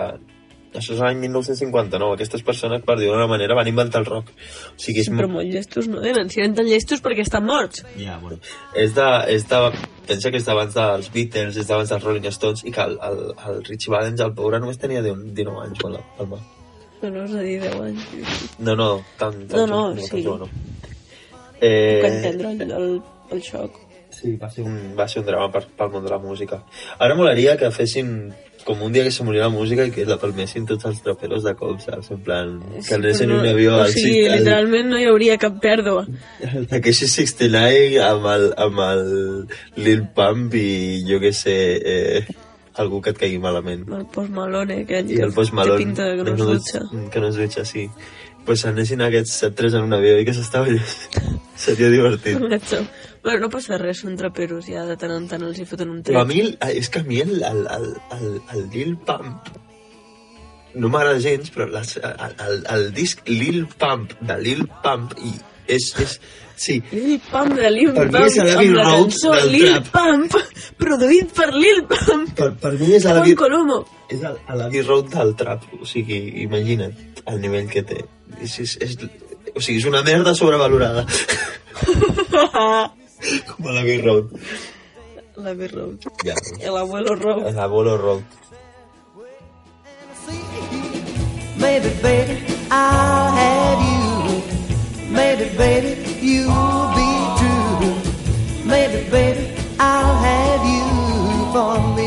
Això és l'any 1959. Aquestes persones, per dir-ho d'una manera, van inventar el rock. O sigui, és, Sí, però molt llestos no eren. Si eren tan llestos perquè estan morts. ja, bueno. és, de, és de, pensa que és d'abans dels Beatles, és d'abans dels Rolling Stones, i que el, el, el Richie Valens, el pobre, només tenia 19 anys quan la. No, no, és a dir, 10 anys. No, no, tant, No, tant no, tan sí. jove, no. Puc Eh, entendre el, el, el xoc. sí, va ser un, va ser un drama per, pel món de la música. Ara molaria que fessin com un dia que se moria la música i que la palmessin tots els traperos de cop, saps? En plan, que anessin Però un avió o sigui, al- literalment no hi hauria cap pèrdua. El Takeshi 69 amb el, amb el Lil Pump i jo que sé, eh, algú que et caigui malament. El Post Malone, aquell I que el Post té pinta de que no es dutxa. que no es dutxa, sí. Pues anessin aquests tres en un avió i que s'estava Seria divertit. Bueno, no passa res, són traperos, ja de tant en tant els hi foten un Però a tret. mi, és que a mi el, el, el, el, el Lil Pump no m'agrada gens, però les, el, el, el disc Lil Pump de Lil Pump i és, és, sí, Lil Pump de Lil Per Pump, mi és la cançó Lil trap. Pump, produït per Lil Pump. per, per mi és Juan l'Abbey Colomo. és el- l'Abbey Road del trap, o sigui, imagina't el nivell que té. És, és, és, o sigui, és una merda sobrevalorada. Com a l'Abbey Road. L'Abbey Road. Ja, El abuelo Road. l'Abuelo Road. Maybe, baby, I'll have you. Maybe, baby, you'll be true. Maybe, baby, I'll have you for me.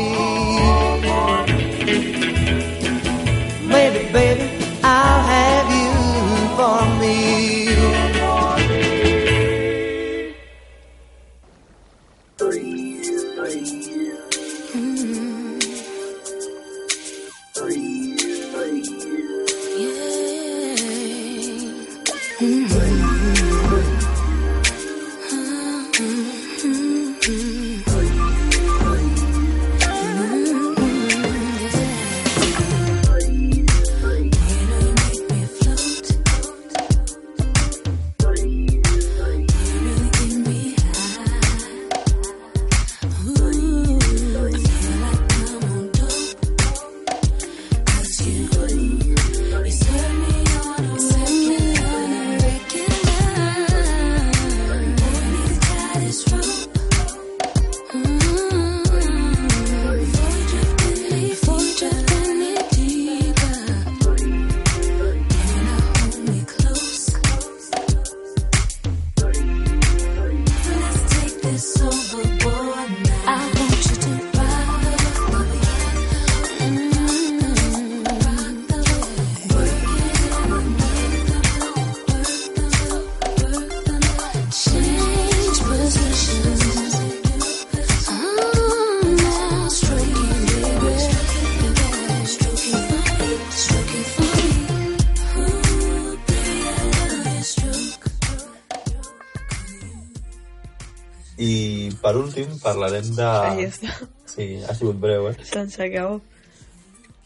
Últim parlarem de... Ahí està. Sí, ha sigut breu, eh? Tant s'acabó.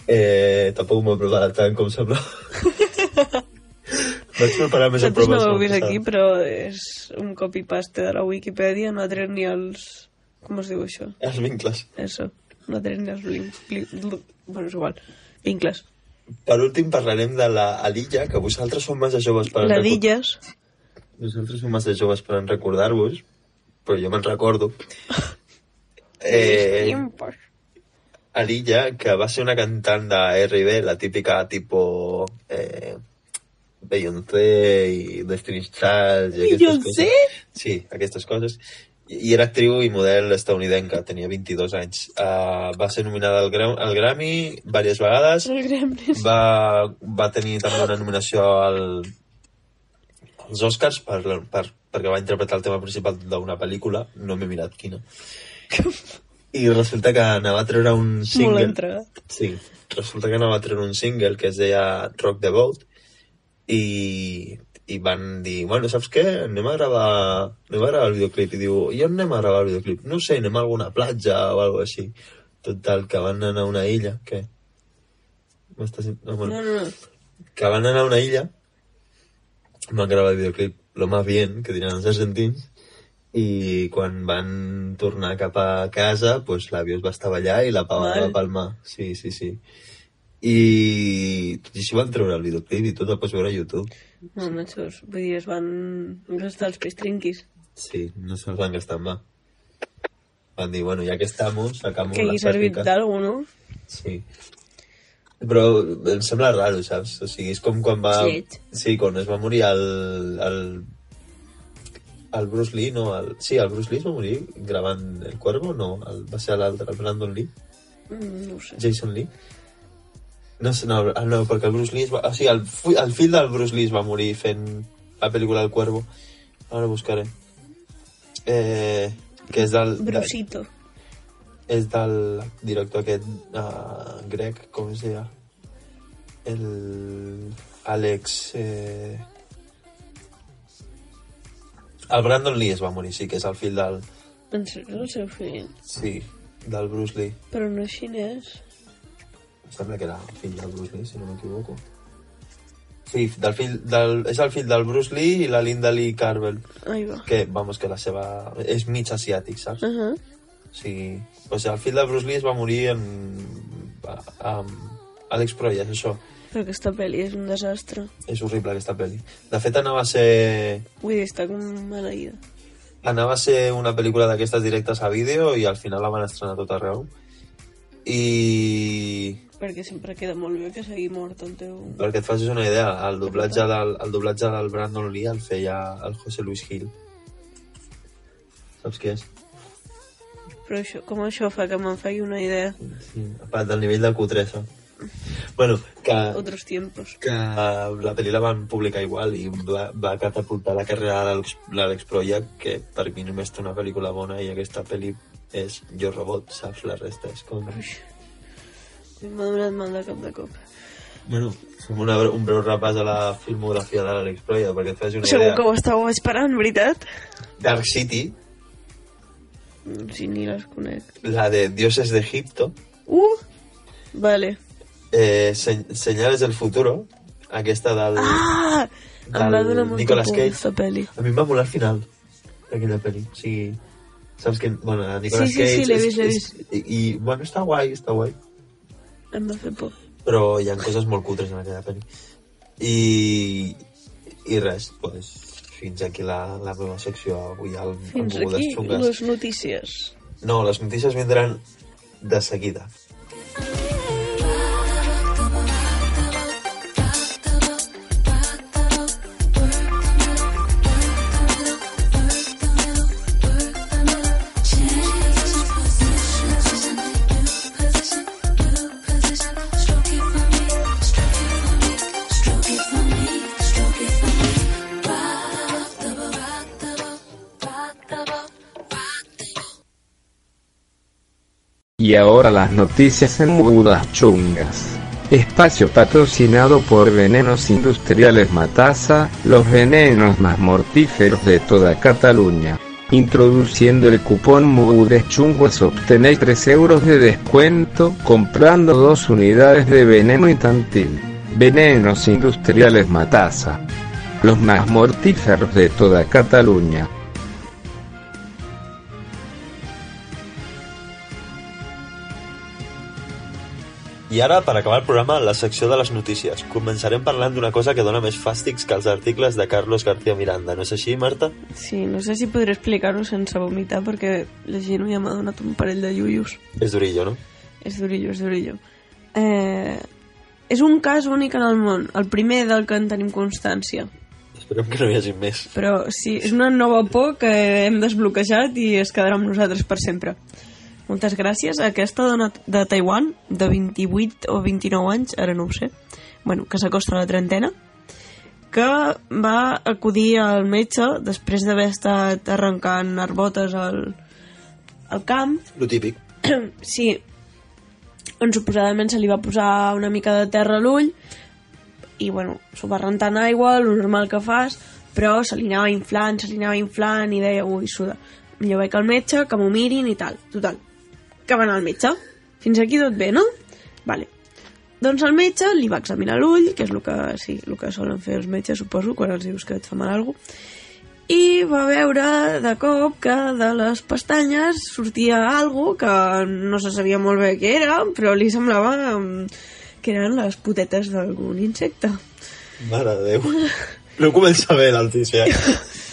eh tampoc m'ho he preparat tant com sembla. Vaig preparar més Nosaltres no ho heu com vist aquí, però és un copy-paste de la Wikipedia, no ha tret ni els... Com es diu això? Els vincles. Eso. No ha tret ni els links. Bueno, és igual. Vincles. Per últim parlarem de la Alilla, que vosaltres sou massa joves per... La recor- d'Illes. Vosaltres sou massa joves per recordar-vos, però jo me'n recordo. Eh, Alilla, que va ser una cantant de R&B, la típica tipo eh, Beyoncé i Destiny's Child i Beyoncé? coses. Sí, aquestes coses. I i era actriu i model estadounidenca, tenia 22 anys. Uh, va ser nominada al, Gra al Grammy diverses vegades. El Gremlins. Va, va tenir també una nominació al, als Oscars per, per, perquè va interpretar el tema principal d'una pel·lícula, no m'he mirat quina. I resulta que anava a treure un single. Sí, resulta que anava a treure un single que es deia Rock the Boat i, i van dir, bueno, saps què? Anem a gravar, anem a gravar el videoclip. I diu, i on anem a gravar el videoclip? No sé, anem a alguna platja o alguna així. Total, que van anar a una illa, què? M'estàs... No, bueno, No, no, no. que van anar a una illa van gravar el videoclip lo más bien, que diran els argentins i quan van tornar cap a casa pues l'avió es va estavellar i la pava Mal. va palmar sí, sí, sí i tot i així van treure el videoclip i tot el pots veure a YouTube No, matxos. Vull dir, es van gastar els pistrinquis. sí, no se'ls van gastar en va van dir, bueno, ja que estamos sacamos Que la hagi servit d'algú, no? Sí. Però em sembla raro, saps? O sigui, és com quan va... Lleig. Sí, quan es va morir el... el, el Bruce Lee, no? El, sí, el Bruce Lee es va morir gravant El Cuervo, no? El, va ser l'altre, el Brandon Lee? Mm, No sé. Jason Lee? No sé, no, ah, no, perquè el Bruce Lee es va... O sigui, el, fu- el fill del Bruce Lee es va morir fent la pel·lícula El Cuervo. Ara ho buscaré. Eh, que és del... de- Brusito. És del director aquest uh, grec, com es deia? El Àlex... Eh... El Brandon Lee es va morir, sí, que és el fill del... En sèrio, el seu fill. Sí, del Bruce Lee. Però no és xinès. Em sembla que era el fill del Bruce Lee, si no m'equivoco. Sí, del fill, del, és el fill del Bruce Lee i la Linda Lee Carvel, Ahí va. que, vamos, que la seva... És mig asiàtic, saps? Uh -huh. O sigui, o sigui, el fill de Bruce Lee es va morir en... amb Alex Proyas, això. Però aquesta pel·li és un desastre. És horrible, aquesta pel·li. De fet, anava a ser... Vull dir, està com maleïda. Anava a ser una pel·lícula d'aquestes directes a vídeo i al final la van estrenar tot arreu. I... Perquè sempre queda molt bé que s'hagi mort el teu... Perquè et facis una idea, el doblatge del, el doblatge del Brandon Lee el feia el José Luis Gil. Saps qui és? Però això, com això fa que me'n faci una idea? Sí, a- del nivell del Q3. Bueno, que, Otros tiempos. que la pel·li la van publicar igual i va, va catapultar la carrera de l'Àlex- l'Àlex Proya, que per mi només té una pel·lícula bona i aquesta pel·li és Jo Robot, saps? La resta és com... M'ha donat mal de cap de cop. Bueno, fem una, un breu repàs a la filmografia de l'Àlex Proya perquè et faci una Segur idea. que ho estàveu esperant, veritat? Dark City, Si ni les conec. la de Dioses de Egipto, Uh! Vale. eh, Se Señales del Futuro, aquesta del... Ah! Em va del donar Nicolas por Cage. aquesta pel·li. A mi em va molar el final d'aquella pel·li. O sigui, saps que... Bueno, Nicolas Sí, sí, Cage... sí, l'he és- vist, l'he és- I, I, bueno, està guai, està guai. Em va fer por. Però hi ha coses molt cutres en aquella pel·li. I... I res, pues, fins aquí la, la meva secció avui al, Fins al aquí les notícies. No, les notícies vindran de seguida. Y ahora las noticias en mudas chungas. Espacio patrocinado por Venenos Industriales Matasa, los venenos más mortíferos de toda Cataluña. Introduciendo el cupón Mudes Chungos obtenéis 3 euros de descuento comprando dos unidades de veneno infantil. Venenos Industriales Matasa. Los más mortíferos de toda Cataluña. I ara, per acabar el programa, la secció de les notícies. Començarem parlant d'una cosa que dona més fàstics que els articles de Carlos García Miranda. No és així, Marta? Sí, no sé si podré explicar-ho sense vomitar perquè la gent ja m'ha donat un parell de llullos. És durillo, no? És durillo, és durillo. Eh, és un cas únic en el món, el primer del que en tenim constància. Esperem que no hi hagi més. Però sí, és una nova por que hem desbloquejat i es quedarà amb nosaltres per sempre. Moltes gràcies a aquesta dona de Taiwan, de 28 o 29 anys, ara no ho sé, bueno, que s'acosta a la trentena, que va acudir al metge després d'haver estat arrencant arbotes al, al camp Lo típic. sí, on suposadament se li va posar una mica de terra a l'ull i bueno, s'ho va rentar en aigua, el normal que fas, però se li anava inflant, se li anava inflant i deia, ui, suda, millor vaig al metge, que m'ho mirin i tal. Total, que va anar al metge. Fins aquí tot bé, no? Vale. Doncs el metge li va examinar l'ull, que és el que, sí, el que solen fer els metges, suposo, quan els dius que et fa mal alguna cosa, i va veure de cop que de les pestanyes sortia algo que no se sabia molt bé què era, però li semblava mm, que eren les potetes d'algun insecte. Mare de Déu. No comença bé la notícia.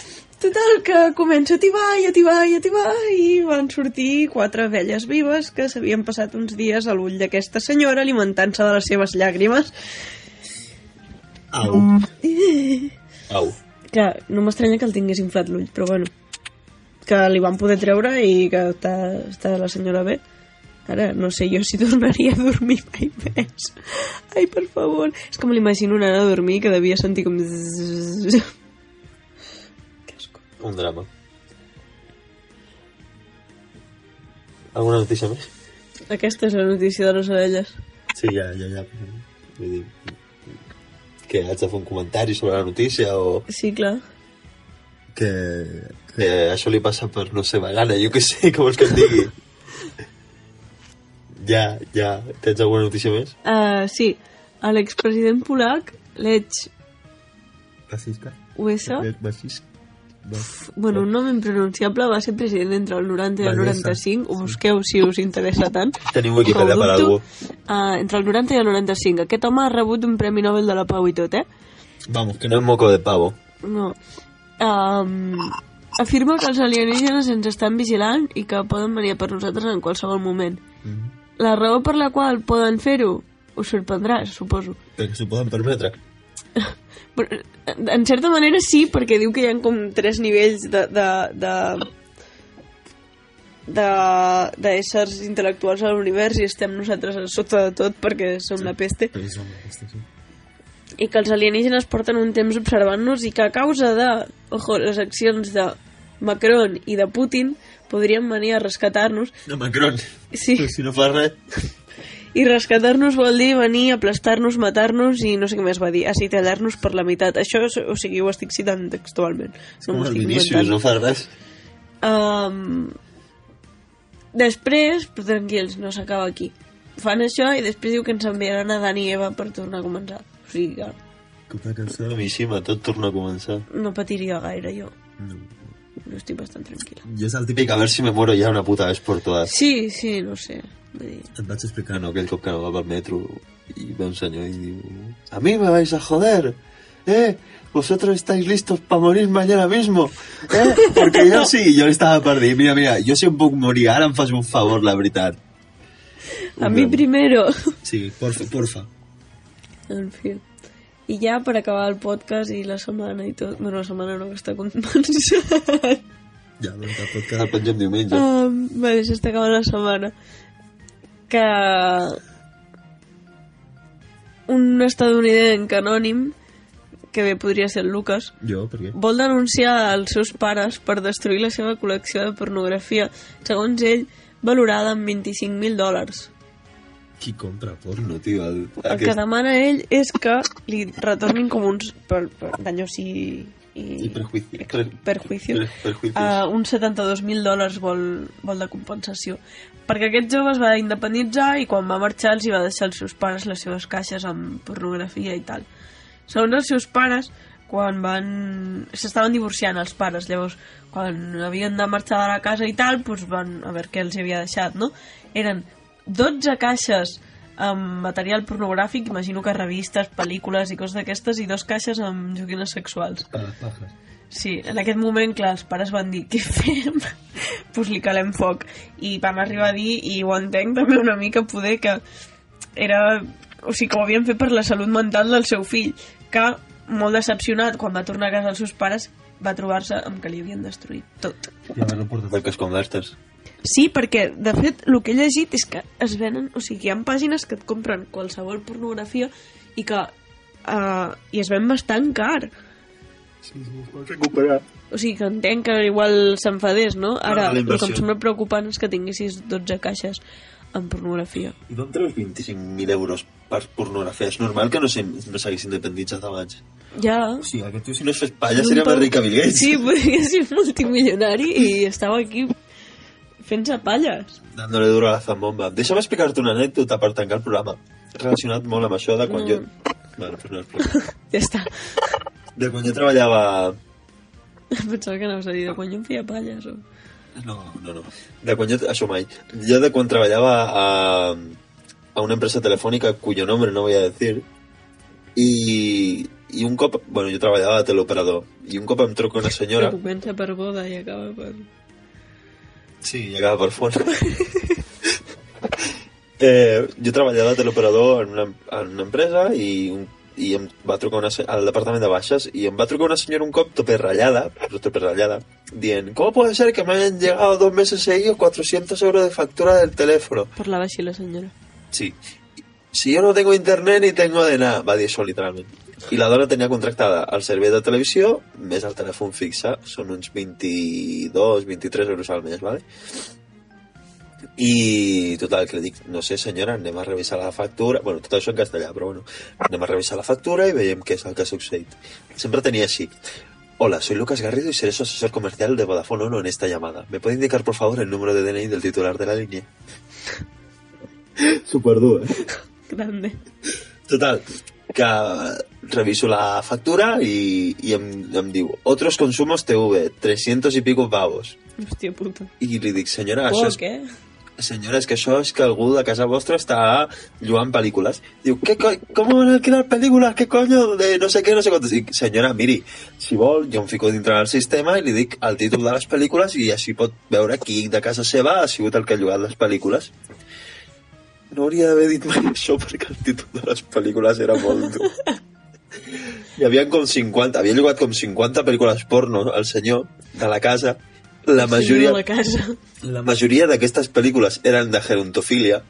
Total, que comença a tibar i a tibar i a tibar i van sortir quatre abelles vives que s'havien passat uns dies a l'ull d'aquesta senyora alimentant-se de les seves llàgrimes. Au. Au. Clar, no m'estranya que el tingués inflat l'ull, però bueno, que li van poder treure i que està, està la senyora bé. Ara, no sé jo si tornaria a dormir mai més. Ai, per favor. És que me l'imagino una nena a dormir que devia sentir com... zzzz. Un drama. Alguna notícia més? Aquesta és la notícia de les abelles. Sí, ja, ja, ja. Vull dir... Que haig de fer un comentari sobre la notícia o Sí, clar. que, que això li passa per no ser vegana, jo què sé, què vols que et digui? ja, ja, tens alguna notícia més? Uh, sí, l'expresident polac, Lech Fascisca? Wesa, Fascisca? Bueno, un nom impronunciable, va ser president entre el 90 i el Vallesa. 95, ho busqueu si us interessa tant. Tenim Wikipedia per algú. Uh, entre el 90 i el 95. Aquest home ha rebut un Premi Nobel de la Pau i tot, eh? Vamos, que no és moco de pavo. No. Um, afirma que els alienígenes ens estan vigilant i que poden venir per nosaltres en qualsevol moment. La raó per la qual poden fer-ho us sorprendrà, suposo. Perquè s'ho poden permetre. Però, en certa manera sí, perquè diu que hi ha com tres nivells de... de, de de d'éssers intel·lectuals a l'univers i estem nosaltres a sota de tot perquè som la peste i que els alienígenes porten un temps observant-nos i que a causa de ojo, les accions de Macron i de Putin podrien venir a rescatar-nos De Macron. Sí. Si no fa res. I rescatar-nos vol dir venir, aplastar-nos, matar-nos i no sé què més va dir, acitallar-nos per la meitat. Això, o sigui, ho estic citant textualment. No m'ho estic Vinícius, inventant. no fa res. Um, després, però tranquils, no s'acaba aquí. Fan això i després diu que ens enviaran a Dani i Eva per tornar a començar. O sigui que una cançó Mishima, tot torna a començar. no patiria gaire jo. Jo estic bastant tranquil·la. Jo és el típic, a veure si me muero ja una puta vez por todas. Sí, sí, no sé. Vaig explicar, no, aquell cop que anava pel metro i ve un senyor i diu A mí me vais a joder, eh? Vosotros estáis listos para morir mañana mismo, eh? Perquè jo sí, jo estava per dir, mira, mira, jo si em puc morir ara em fas un favor, la veritat. a mi primero. Sí, porfa, porfa. En fi. I ja per acabar el podcast i la setmana i tot... Bueno, la setmana no, que està començant. Ja, doncs el podcast el pengem diumenge. um, vale, s'està acabant la setmana. Que un estadounidenc anònim que bé podria ser el Lucas, Jo, per què? vol denunciar els seus pares per destruir la seva col·lecció de pornografia, segons ell, valorada en 25.000 dòlars. Qui compra porno, tio? El, El que demana ell és que li retornin com uns per, per danys i, i, I perjuici. Per, perjuicio per, perjuicios. uh, uns 72.000 dòlars vol, vol de compensació perquè aquest jove es va independitzar i quan va marxar els hi va deixar als seus pares les seves caixes amb pornografia i tal segons els seus pares quan van... s'estaven divorciant els pares llavors quan havien de marxar de la casa i tal doncs van a veure què els havia deixat no? eren 12 caixes amb material pornogràfic, imagino que revistes, pel·lícules i coses d'aquestes, i dos caixes amb joguines sexuals. Sí, en aquest moment, clar, els pares van dir què fem? pues li calem foc. I van arribar a dir, i ho entenc també una mica, poder que era... O sigui, que ho havien fet per la salut mental del seu fill, que, molt decepcionat, quan va tornar a casa dels seus pares, va trobar-se amb que li havien destruït tot. I haver-lo portat al que es convertes. Sí, perquè, de fet, el que he llegit és que es venen... O sigui, hi ha pàgines que et compren qualsevol pornografia i que... Uh, I es ven bastant car. Es recuperar. O sigui, que entenc que igual s'enfadés, no? Ara, Ah, el que em sembla preocupant és que tinguessis 12 caixes amb pornografia. I d'on treus 25.000 euros per pornografia? És normal que no s'hi- no s'haguessin independitzat abans. Ja. Sí, aquest tio si no es fes palla seria més ric que Bill Gates. Sí, podria ser multimilionari i estava aquí fent-se palles. Dándole duro a la zambomba. Deixa'm explicar-te una anècdota per tancar el programa. Relacionat molt amb això de quan No. jo... Bueno, pues no és problema. Ja està. De quan jo treballava... Pensava que anaves a dir de quan jo em feia palles. O... No, no, no. De quan jo... Això mai. Jo de quan treballava a, a una empresa telefònica cuyo nombre no voy a decir i, i un cop... Bueno, jo treballava a teleoperador i un cop em truca una senyora... Que comença per boda i acaba per... Sí, i acaba per fons. eh, jo treballava de teleoperador en una, en una empresa i, un, i em va trucar una, al departament de baixes y em va trucar una senyora un cop tope rayada, pero tope rayada, dient, ¿cómo puede ser que me hayan llegado dos meses seguidos 400 euros de factura del teléfono? Parlava així la senyora. Sí. Si yo no tengo internet ni tengo de nada, va dir això literalment. I la dona tenia contractada el servei de televisió més el telèfon fixe, són uns 22, 23 euros al mes, ¿vale? I total, que li dic, no sé senyora, anem a revisar la factura, bueno, tot això en castellà, però bueno, anem a revisar la factura i veiem què és el que ha succeït. Sempre tenia així, Hola, soy Lucas Garrido y seré su asesor comercial de Vodafone Ono en esta llamada. ¿Me puede indicar, por favor, el número de DNI del titular de la línea? Super dur, eh? Grande. Total, que reviso la factura i, i em, em diu otros consumos TV, 300 y pico pavos. Hòstia puta. I li dic, senyora, això és, eh? Senyora, és que això és que algú de casa vostra està lloant pel·lícules. Diu, ¿qué co ¿cómo van alquilar películas? ¿Qué coño? De no sé què, no sé quantos. Dic, senyora, miri, si vol, jo em fico dintre del sistema i li dic el títol de les pel·lícules i així pot veure qui de casa seva ha sigut el que ha llogat les pel·lícules. No hauria d'haver dit mai això perquè el títol de les pel·lícules era molt dur. Hi havia com 50, havia llogat com 50 pel·lícules porno, el senyor, de la casa. La majoria, la casa. la majoria d'aquestes pel·lícules eren de gerontofília.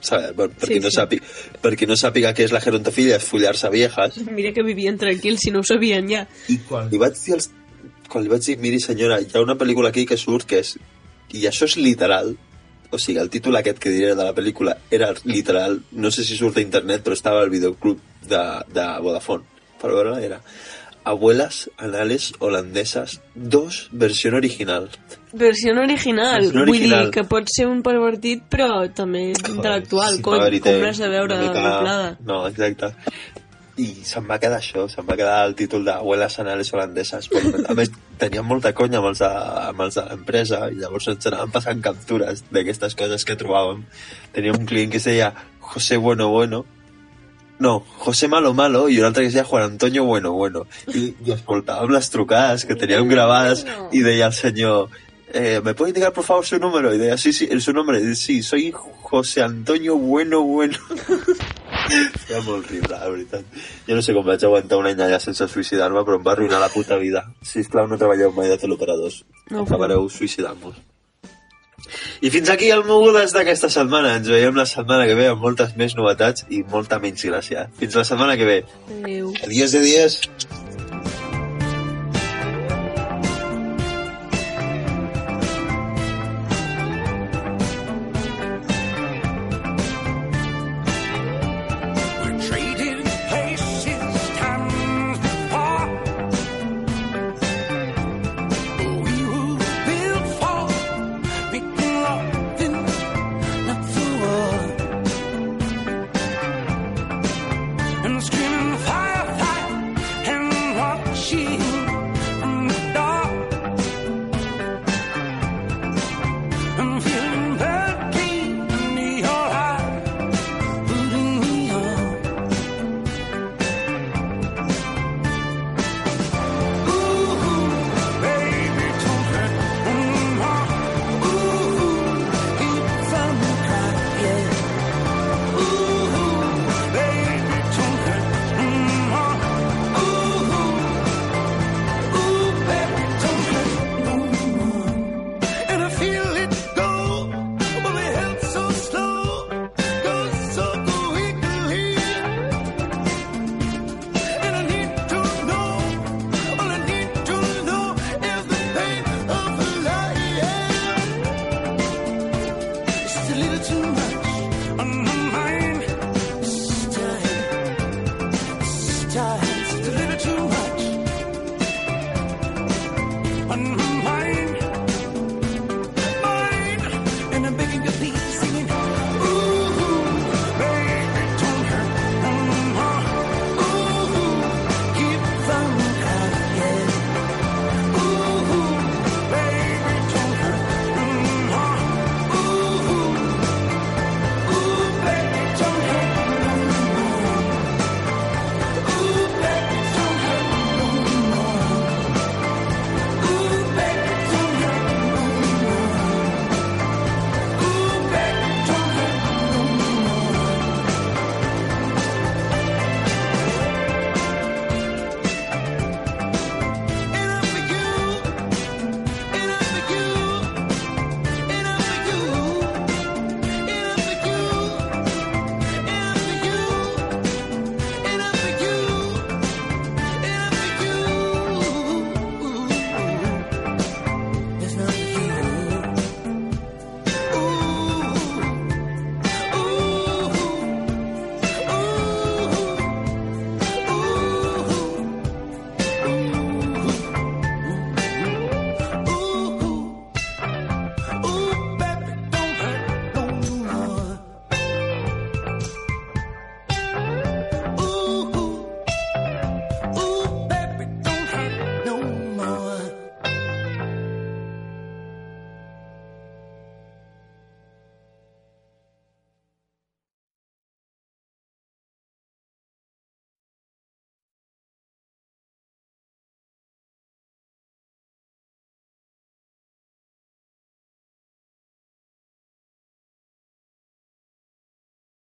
Sabe, per, per, Sí, qui no sí. sàpiga, per qui no sàpiga què és la gerontofília, és follar-se viejas. Mira que vivien tranquils, si no ho sabien ja. I quan li vaig dir, els, quan li vaig dir, miri senyora, hi ha una pel·lícula aquí que surt que és... I això és literal. o sigui, el títol aquest que diré de la pel·lícula era literal, no sé si surt a internet, però estava al videoclub de, de Vodafone. Per veure era Abuelas anales holandeses 2, versió original. Versió original. Versió Vull original. dir que pot ser un pervertit, però també és intel·lectual. Sí, com, té com l'has de veure mica- doblada. No, exacte. I se'm va quedar això, se'm va quedar el títol d'Abuelas anales holandeses. Però, a més, teníem molta conya amb els de, amb els de l'empresa i llavors ens anaven passant captures d'aquestes coses que trobàvem. Teníem un client que es deia José Bueno Bueno, no, José Malo Malo i un altre que es deia Juan Antonio Bueno Bueno. I, i escoltàvem les trucades que teníem gravades i deia el senyor eh, ¿me puede indicar por favor su número? Y decía, sí, sí, su nombre, sí, soy José Antonio Bueno Bueno. Era molt horrible, la veritat. Jo no sé com vaig aguantar un any allà sense suïcidar-me, però em va arruïnar la puta vida. Sisplau, no treballeu mai de teleoperadors. No Acabareu suïcidant-vos. I fins aquí el Mogudes d'aquesta setmana. Ens veiem la setmana que ve amb moltes més novetats i molta menys gràcia. Fins la setmana que ve. Adéu. Adiós, adiós.